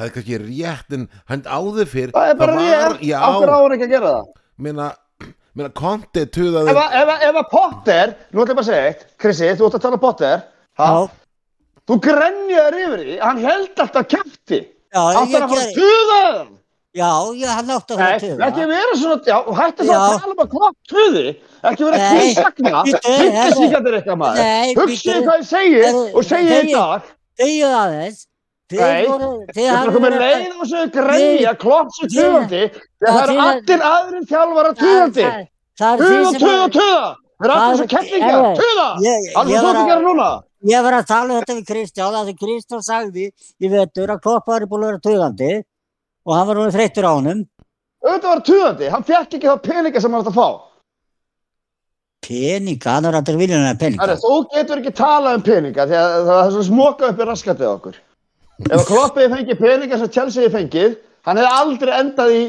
það er kannski rétt en hann áður fyrr Það er bara var, rétt. Af hverju á já, hann ekki að gera það? minna, minna Conte töðaði Ef að, ef að, ef að Potter, nú ætlum ég bara að segja eitt, Krissi, þú ætti að tala um Potter, ha? Já, Þú grenjaður yfir því, hann held alltaf kæfti. já, ég að fara að tuða það? já, ég hann átti að Nei, fara að ekki tuða. vera svona, já, hætti það að tala um að klopp tuði, ekki vera Nei, ekki sagna, bíddu, huggesíkandir eitthvað maður. Hugsið bíddu. hvað ég segi Heyrðu, og segi í þegi- dag. Þegju aðeins. Þið Nei, voru, þið Þetta er hafið komið leið og segja grenja, klopp sem Þið- tuðandi, þegar það þið- eru allir aðrir þjálfara er Tuða, því sem tuða, tuða. Það eru allir er- tuða. ég, Alveg ég, þú ekki að, gera núna. ég var að tala um þetta við Kristján að því Kristján sagði í vetur að Klopp var búin að vera tuðandi og hann var nú þreyttur á honum Auðvitað var tuðandi, hann fekk ekki það peninga sem hann átti að fá. Peninga, hann er aldrei viljun að peninga Herri, þú getur ekki talað um peninga því að það er svo smoka upp í raskatið okkur. Ef kloppið fengið peninga sem Chelsea fengið, hann hefði aldrei endað í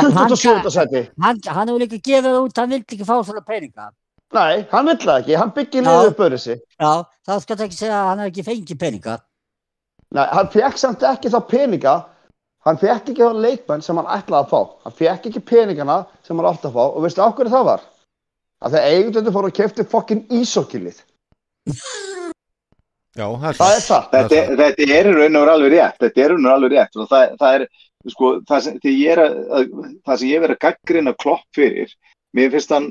En hann, 27. seti. hann, hann hefur líka gefið það út, hann vildi ekki fá svona peninga. Nei, hann vill það ekki, hann byggir liðið upp öðru sig. Já, þá skal það ekki segja að hann hefur ekki fengið peninga. Nei, hann fekk samt ekki þá peninga, hann fekk ekki þá leikmenn sem hann ætlaði að fá. Hann fekk ekki peningana sem hann átti að fá og veistu á hverju það var? Að þegar eigundur fóru að kefti fokkin ísokilið. Já, það er Það er það. þetta, er- þetta er í raun og alveg rétt. Þetta er í raun og alveg rétt. Og það, það er sko, það sem, ég er að, að það sem ég er verið að gaggrina klopp fyrir mér finnst hann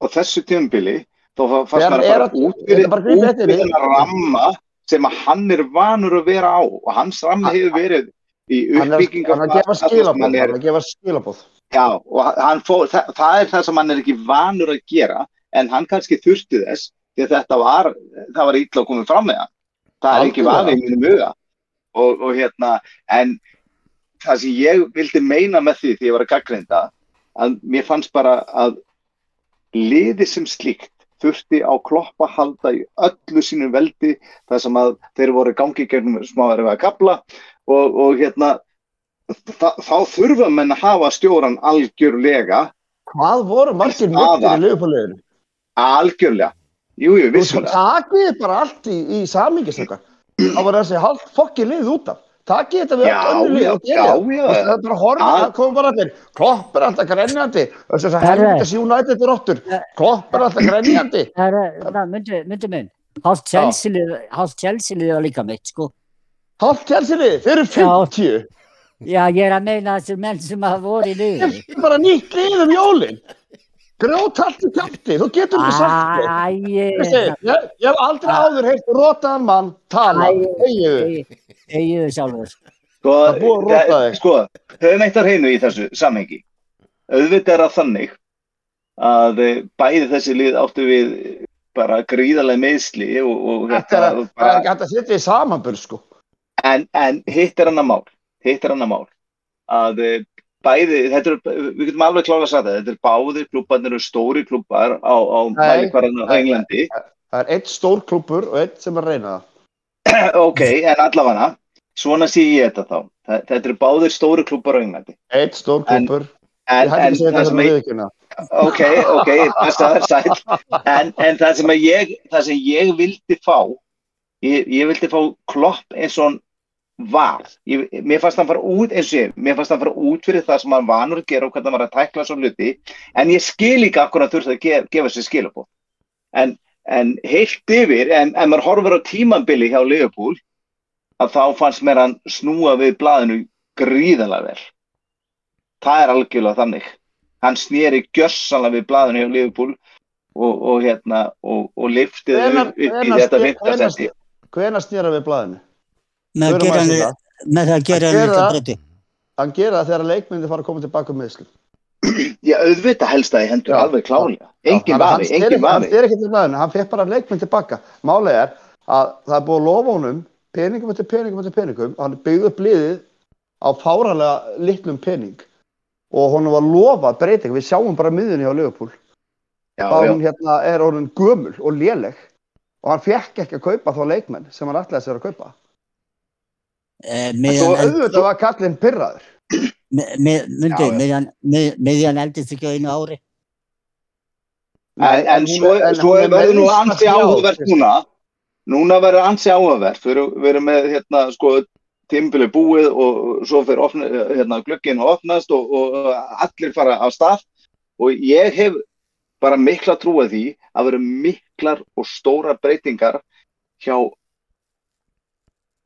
á þessu tímabili þá fa- fannst að er bara að- út fyrir þennan ramma sem að hann er vanur að vera á. Og hans ramma hefur verið í Hann er, uppbygginga hann er að gefa skilabóð, Já, og fór, það, það er það sem hann er ekki vanur að gera, en hann kannski þurfti þess, því að þetta var, það var illa að koma fram með hann. Það er ekki vafi í mínum huga. Og, og hérna, en það sem ég vildi meina með því því ég var að gaggreinda, að mér fannst bara að liði sem slíkt þurfti á kloppa halda í öllu sínu veldi þar sem að þeir voru gangi gegnum smá erfið að kapla og, og hérna þa þá þurfa menn að hafa stjóran algjörlega, Hvað voru margir mittir í liðupáliðinu? algjörlega jú, jú, vissulega Takið bara allt í, í samingisleika. Það var þessi halvt fokkin lið út af. Takið þetta við Já, öll önnur lið já, já, það. er bara horfið, það kom bara allir. Klopp er alltaf grenjandi. Þess að Herre. helvitis United er óttur. Klopp er alltaf grenjandi. Myndi, myndi minn, hálft Chelsea-lið hálft Chelsea-lið var líka mitt, sko. Halvt Chelsea-lið, þeir eru 50. Já, ég er að meina þessir menn sem hafa voru í liðinu. Þetta er bara nýtt lið um jólin. Grjót allt í kæfti, þú getur ekki sagt það. Æ, Veistu, Ég, ég hef aldrei áður heilt rotaðan mann tala. Æ. Egiðu. Egiðu sjálfur. sko, að sko, höfum eitt að hreinu í þessu samhengi auðvitað er það þannig að eh, bæði þessi lið áttu við bara gríðarlega meðsli og, og Þetta hérna, það er bara, ekki hægt að setja í samanburð sko. en, en hitt er annar mál hitt er annar mál. Að eh, bæði, er, við getum alveg klára að sagða þetta, þetta er báðir klubbarnir eru stóri klubbar á, á mælikvarðan á Englandi. Það er eitt stór klubur og eitt sem er að reyna það. ok, en allavega svona sé ég þetta þá. Þetta eru báðir stóri klubbar á Englandi. Eitt stór En- klubur. en, en segja það þetta sem ég ok, ok, það er sæl. En, en það sem ég það sem ég vildi fá ég, ég vildi fá klopp eins og var ég, mér fannst hann fara út eins og ég mér fannst hann fara út fyrir það sem hann vanur að gera og hvernig hann var að tækla svo hluti. En ég skil ekki akkur að þurfti að gef, gefa sér skilabóð en, en heilt yfir en ef maður horfir á tímambili hjá Liverpool að þá fannst mér hann snúa við blaðinu gríðanlega vel. Það er algjörlega þannig. Hann snýri gjössanlega við blaðinu hjá Liverpool og, og hérna og, og liftið upp, upp í þetta seti Hvenær snýra við blaðinu? Með, Förum gera það. með að gera Að hann það. breyti. Hann gera það þegar leikmyndi fara að koma tilbaka um meðslum. Já, auðvitað helst það í hendur Já. alveg klálega engin vafi, hann Hann vafi er ekki til blaðinu, hann fekk bara leikmynd tilbaka. Málið er að það er búið að lofa honum peningum eftir peningum eftir peningum. Hann byggði upp liðið á fáralega litlum pening og honum var lofað breyting. Við sjáum bara miðunni á Liverpool. já, að já. hún hérna er orðin gömul og léleg og hann fekk ekki að kaupa þá leikmenn sem hann ætlaði sér að kaupa. Eh, eld- auðvitað var kallinn pyrraður. já. miðjan- mið- miðjan eldist ekki á einu ári. en, en svo, svo er verður nú ansi áhugavert núna núna verður ansi áhugavert við erum, með hérna sko tímbili búið og svo fyrir opna, hérna, glögginn og opnast og, og allir fara á stað og ég hef bara mikla trú að því að vera miklar og stóra breytingar hjá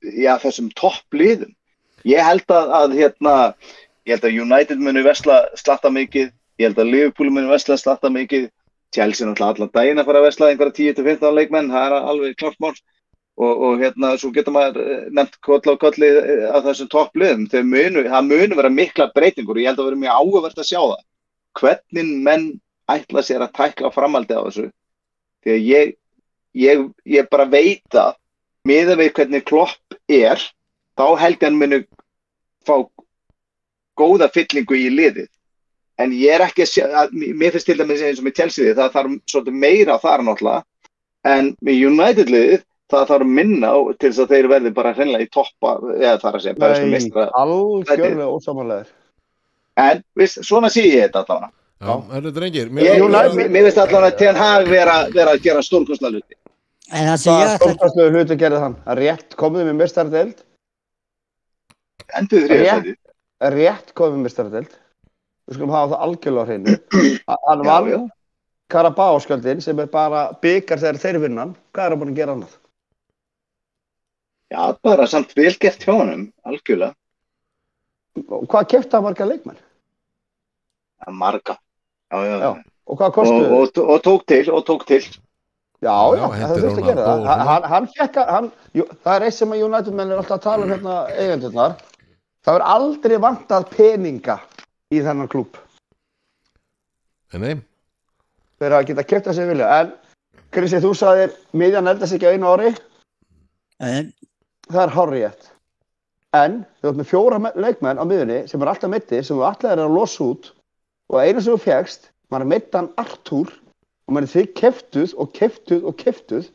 já, þessum toppliðum. Ég held að, að hérna ég held að United muni vesla slatta mikið, ég held að Liverpool muni vesla slatta mikið, Chelsea náttúrulega allan daginn að fara að vesla einhverja 10-15 leikmenn, það er alveg klart mál. Og, og hérna svo getur maður eh, nefnt koll á kolli eh, af þessum toppliðum, munu, það munu vera mikla breytingur og ég held að vera mjög áhugavert að sjá það. Hvernig menn ætla sér að tækla framaldi á þessu? Því að ég, ég, ég bara veit að miða við hvernig klopp er þá held ég hann munu fá góða fyllingu í liðið. En ég er ekki að sjá að, mér finnst til dæmis eins og með Chelsea það þarf svolítið meira þar náttúrulega. En með United liðið það þarf minna á, til þess að þeir verði bara hreinlega í toppa eða þar að segja, Nei, mistra algjörlega ósamanlegar. en viðst, svona sé ég þetta allavega. Já, herru drengir ég, mér, mér mér finnst allavega að Ten Hag vera, vera að gera stórkostla hluti En það Það ég er ætla stórkastlegu hluti gerði hann. Að Rétt komið með mistardeld, endur þrjóð Rétt. komið með mistardeld. Við skulum hafa það algjörlega á hreinu. Hann já. Karabáskjöldin sem er bara byggar þegar þeir vinnan. Hvað er hann búin að gera annað? já, bara samt vel gert hjá honum algjörlega, Og hvað kefti hann marga leikmenn? Það er marga já, já, Já. Og hvað Og, kostuðu? og, og tók til og tók til Já, Já, það þurfti að gera það. Hann, hann, fekk að, hann, jú, það er eitt sem að United menn er alltaf að tala um hérna eigendurnar. Það er aldrei vantað peninga í þennan klúb. nei, Þeir að geta keft að sér vilja. En, Krissi, þú sagðir, miðjan eldast ekki á einu ári. En Það er hárri rétt. En, þú ert með fjóra me- leikmenn á miðjunni sem er alltaf mittir, sem þú alltaf er að losa út. Og einu sem þú fegst, maður mittan Artúr og maður þið keftuð og keftuð og keftuð.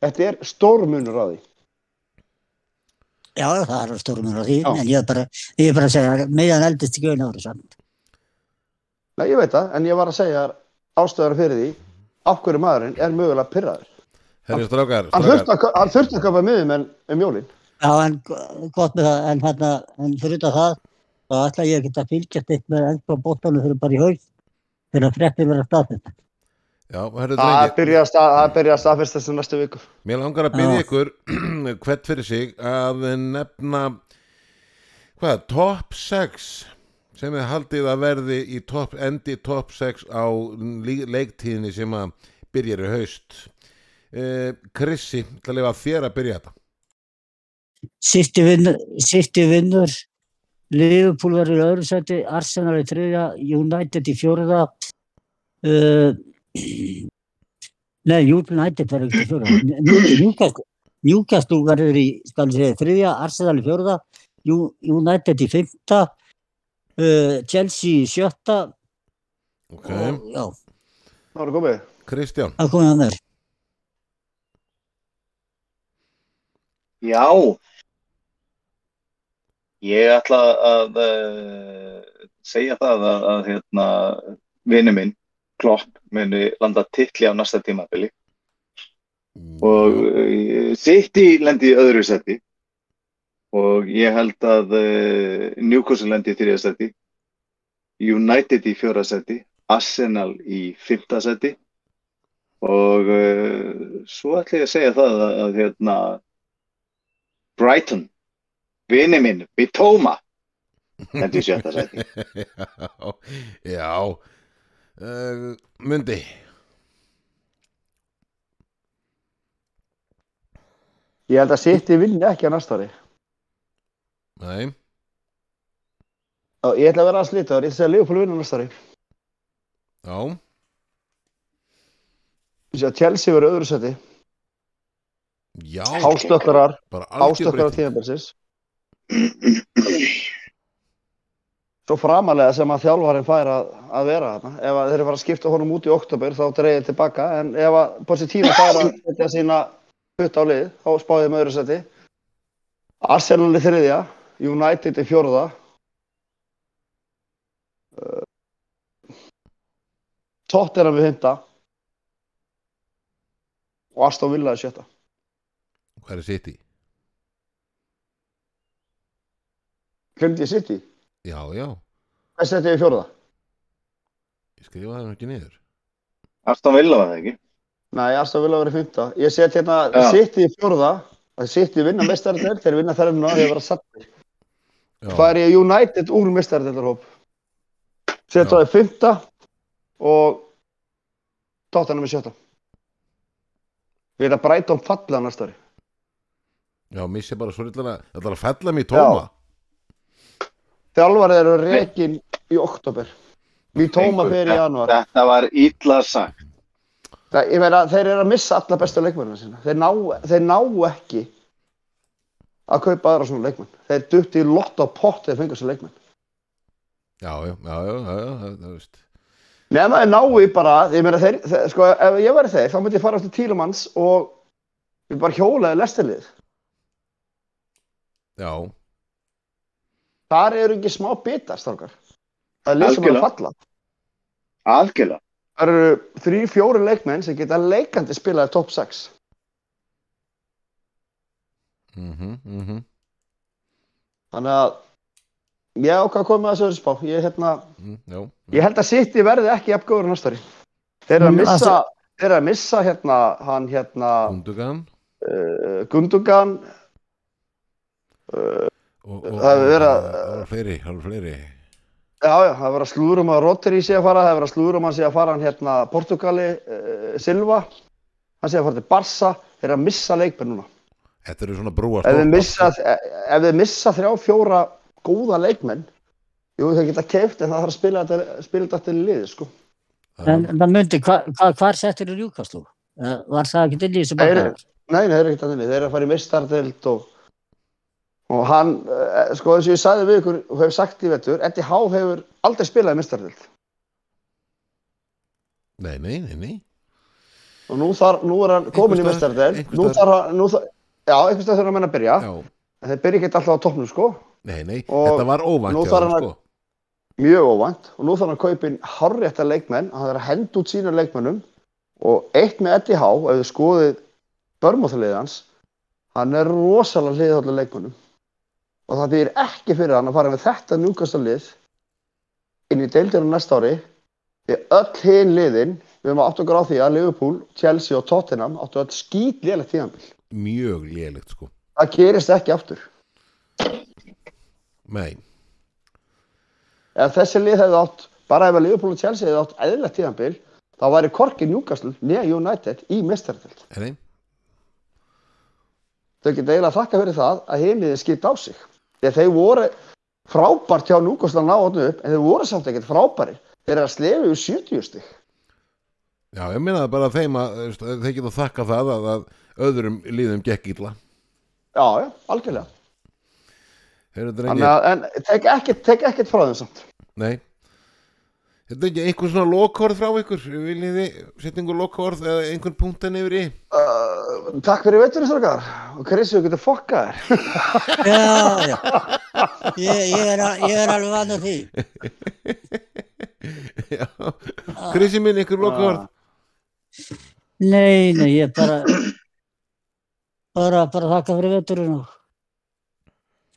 Þetta er stórmunur á því. já, það er stórum mér á því, Já. en ég er bara, ég er bara að segja að meðan eldist ekki einu ári samt. Nei, ég veit það, en ég var að segja ástöðar fyrir því af hverju maðurinn er mögulega pyrraður. herru strákar, Hann strákar þurfti að, hann þurfti að köpa miðum en um jólinn. Já, en go- gott með það, en hérna, en fyrir það, þá ætla ég að fylgjast eitt með ennska bóttanum fyrir bara í haug, fyrir að frekti vera staðið. Já, herru Það drengir. byrja að stað- það byrja að staðfesta þessu næstu viku. Mér langar að byrja ykkur hvert fyrir sig að nefna hvað, top 6 sem er haldið að verði í top, endi top 6 á leiktíðinni sem að byrjar í haust. Eh, Krissi, ætla að lifa þér að byrja þetta. Sýtti vinnur, City vinnur, Liverpool verður í öðru seti, Arsenal í þriðja, United í fjóruða, uh, nei, United verður ekki fjóruða, Newcastle, Newcastle verður í, segja, þriðja, Arsenal í fjóruða, United í fymta, uh, Chelsea í sjötta, ok, og, já, Það var komið. Kristján. Það komið að mér. Já, ég ætla að uh, segja það að, að hérna, vini minn, Klopp, muni landa titli á næsta tímabili. Og uh, City lendi í öðru seti. Og ég held að uh, Newcastle lendi í þriða seti, United í fjóra seti, Arsenal í fymta seti. Og uh, svo ætla ég að segja það að, að hérna, Brighton, vini minn, Bitoma, lendi í sjötta seti. já, já. Uh, Mundi Ég held að City vinni ekki á næsta ári. Nei, Og ég ætla að vera að slita þar, ég ætla að Liverpool vinna næsta ári. já Ég sé að Chelsea verður öðru seti. Já, hástökkarar breyting. tíðanbelsins. Svo framalega sem að þjálfarinn fær að, að vera þarna. Ef að þeir eru að fara að skipta honum út í oktober þá dreigir tilbaka. En ef að Pochettino fær að setja sína putt á lið, þá spáðið með öðru seti. Arsenal í þriðja, United í fjórða. Uh, Tottenham í fymta. Og Aston Villa í sjötta. Hvað er City? Glemdi ég City? Já, já, Hvað setja ég í fjórða? ég skrifaði það nú ekki niður Aston Villa var það ekki? Nei, Aston Villa verið fymta. Ég set hérna Já. City í fjórða. Það City vinna mestarðel, þeir vinna þærfuna þeir vera sattir. Já, Það er ég United úr mestarðeldarhóp. Setja Já. það í fymta og Tottenham í sjötta. Við erum að Brighton falla næsta ári. já missi bara svo lillana Það er að fella mig í tóma Þjálfarið eru rekin í oktober. Við tóma fyrir í janúar. Þetta var illa sagt. Það, ég meina, þeir eru að missa alla bestu leikmennina sína. Þeir ná, þeir ná ekki að kaupa aðra svona leikmenn. Þeir dutti í lott á pott þegar fengur þessu leikmenn. Já, já, já, já, já, já, það, það veist Nefna þeir nái bara, ég meina þeir, þeir, sko, ef ég væri þeir, þá myndi ég fara eftir Tílumanns og við bara hjólaði lestilið Já, þar eru ekki smá bitar strákar. Það er lið sem er að falla algjörlega. Það eru þrý, fjóri leikmenn sem geta leikandi spilaði top 6 mhm, mhm. Þannig að ég ákvað að koma öðru spá. Ég, hérna, mm, Já, ég held að City verði ekki jafn góður næsta ári. Þeir eru að Mm, missa þeir eru að missa hérna hann hérna Gundogan. Uh, Gundogan og, og, Það hefur verið að- Það var fleiri, það var fleiri Já, já, það var að slúður um að Rotary sé að fara, það var að slúður um að sé að fara hann hérna Portugali, uh, Silva, hann sé að fara til Barca, þeir eru að missa leikmenn núna. Þetta eru svona brúa Ef þeir missa, ef þeir missa þrjá, fjóra góða leikmenn, jú, þeir geta keift en það þarf að spila þetta, spila þetta til liði, sko. En það myndi, hva, hva, hvar settur þú Newcastle? Eh, Var það ekki til í þessu Þeir, bakka? nei, nei, þeir eru ekkert að þeir eru að fara í mistardelt og, og hann, uh, sko, eins og ég sagði við ykkur og hef sagt í vettur, Eddie Howe hefur aldrei spilað í mistardelt. Nei, nei, nei, nei. Og nú, þar, nú er hann komin í einhvers nú hann, nú þarf, já, einhvers stað þurfa að menna að byrja. Já, En þeir byrja ekki alltaf á toppnum sko, nei, nei, Og þetta var óvænt þeim, hann að- sko. mjög óvænt. Og nú þarf hann að kaupa inn hárrétta leikmenn, hann þarf að henda út sína leikmennum og eitt með Eddie Howe, ef þið skoðið börmáþalið hans, hann er rosalega hliðhóllega leikmennum og það þýðir ekki fyrir hann að fara með þetta njúkasta lið inn í deildinu næsta ári því öll hinn liðin, við höfum átt okkur á því að Liverpool, Chelsea og Tottenham áttu öll skýt lélegt tíðanbíl. Mjög lélegt, sko Það gerist ekki aftur. Nei, ef þessi lið hefði átt bara ef að Liverpool og Chelsea hefði átt eðlilegt tíðanbíl þá væri Korki Newcastle nýja United í nei Þau geta eiginlega þakka fyrir það að heimiðin skipt á sig. Þegar þeir voru frábært hjá Newcastle að ná átnu upp en þeir voru samt ekkert frábæri. Þeir eru að slefi úr 70 stig. Já, ég minnaði bara þeim að veist, að þeir geta þakka það að, að öðrum líðum gekk illa Já, já, algjörlega. Þannig að, en tek ekkert frá þeim samt. nei Þetta er ekki einhver svona lokhorð frá ykkur Viljið þið setja einhver lokhorð eða einhvern punktan yfir í Uh, takk fyrir veiturinn, strókar. Og Chris, þú getur fokkað þér. Já, já. Ég, ég, er, ég er alveg vann á því. Já, Krissi minn, einhver lokhorð Nei, nei, ég bara, bara, bara þakka fyrir veturinn og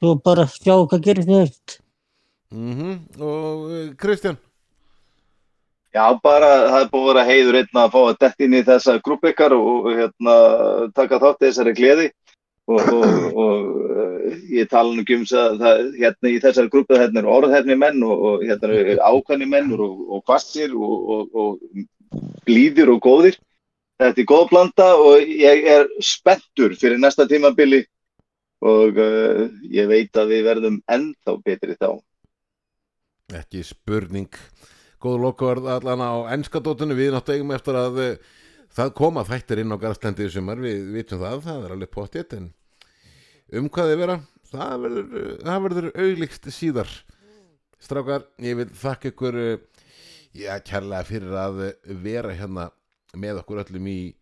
svo bara sjá hvað gerir þið. mm Og uh, Kristján Já, bara það er búið að vera heiður einn að fá að detta inn í þessa grúpp ykkar og, hérna, taka þátt í þessari gleði og, og, og uh, ég tala nú ekki um það, hérna í þessari grúpu hérna eru orðhefni menn og, hérna eru ákvæmni menn og, kvassir og, og, blíðir og góðir. Þetta er góð blanda og ég er spenntur fyrir næsta tímabili og uh, ég veit að við verðum ennþá betri þá. Ekki spurning Góð lokhorð allan á ennskadóttunum Við náttúrulega eftir að uh, það koma þættir inn á Garðslendi í sumar. Við vitum það, það er alveg pottið En um hvað þið vera Það verður, verður auglíkst síðar. Strákar, ég vil þakka ykkur uh, Já, kærlega fyrir að vera hérna með okkur öllum í,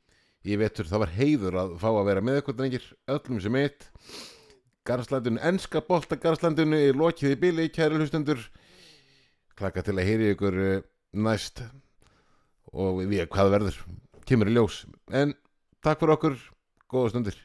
í vetur. Það var heiður að fá að vera með okkur drengir Öllum sem eitt. Garðslandinu, ennska bolta Garðslandinu er lokið í bili, kæri hlustendur klaka til að heyri ykkur uh, næst. Og við hvað verður? Kemur í ljós. En takk fyrir okkur, góða stundir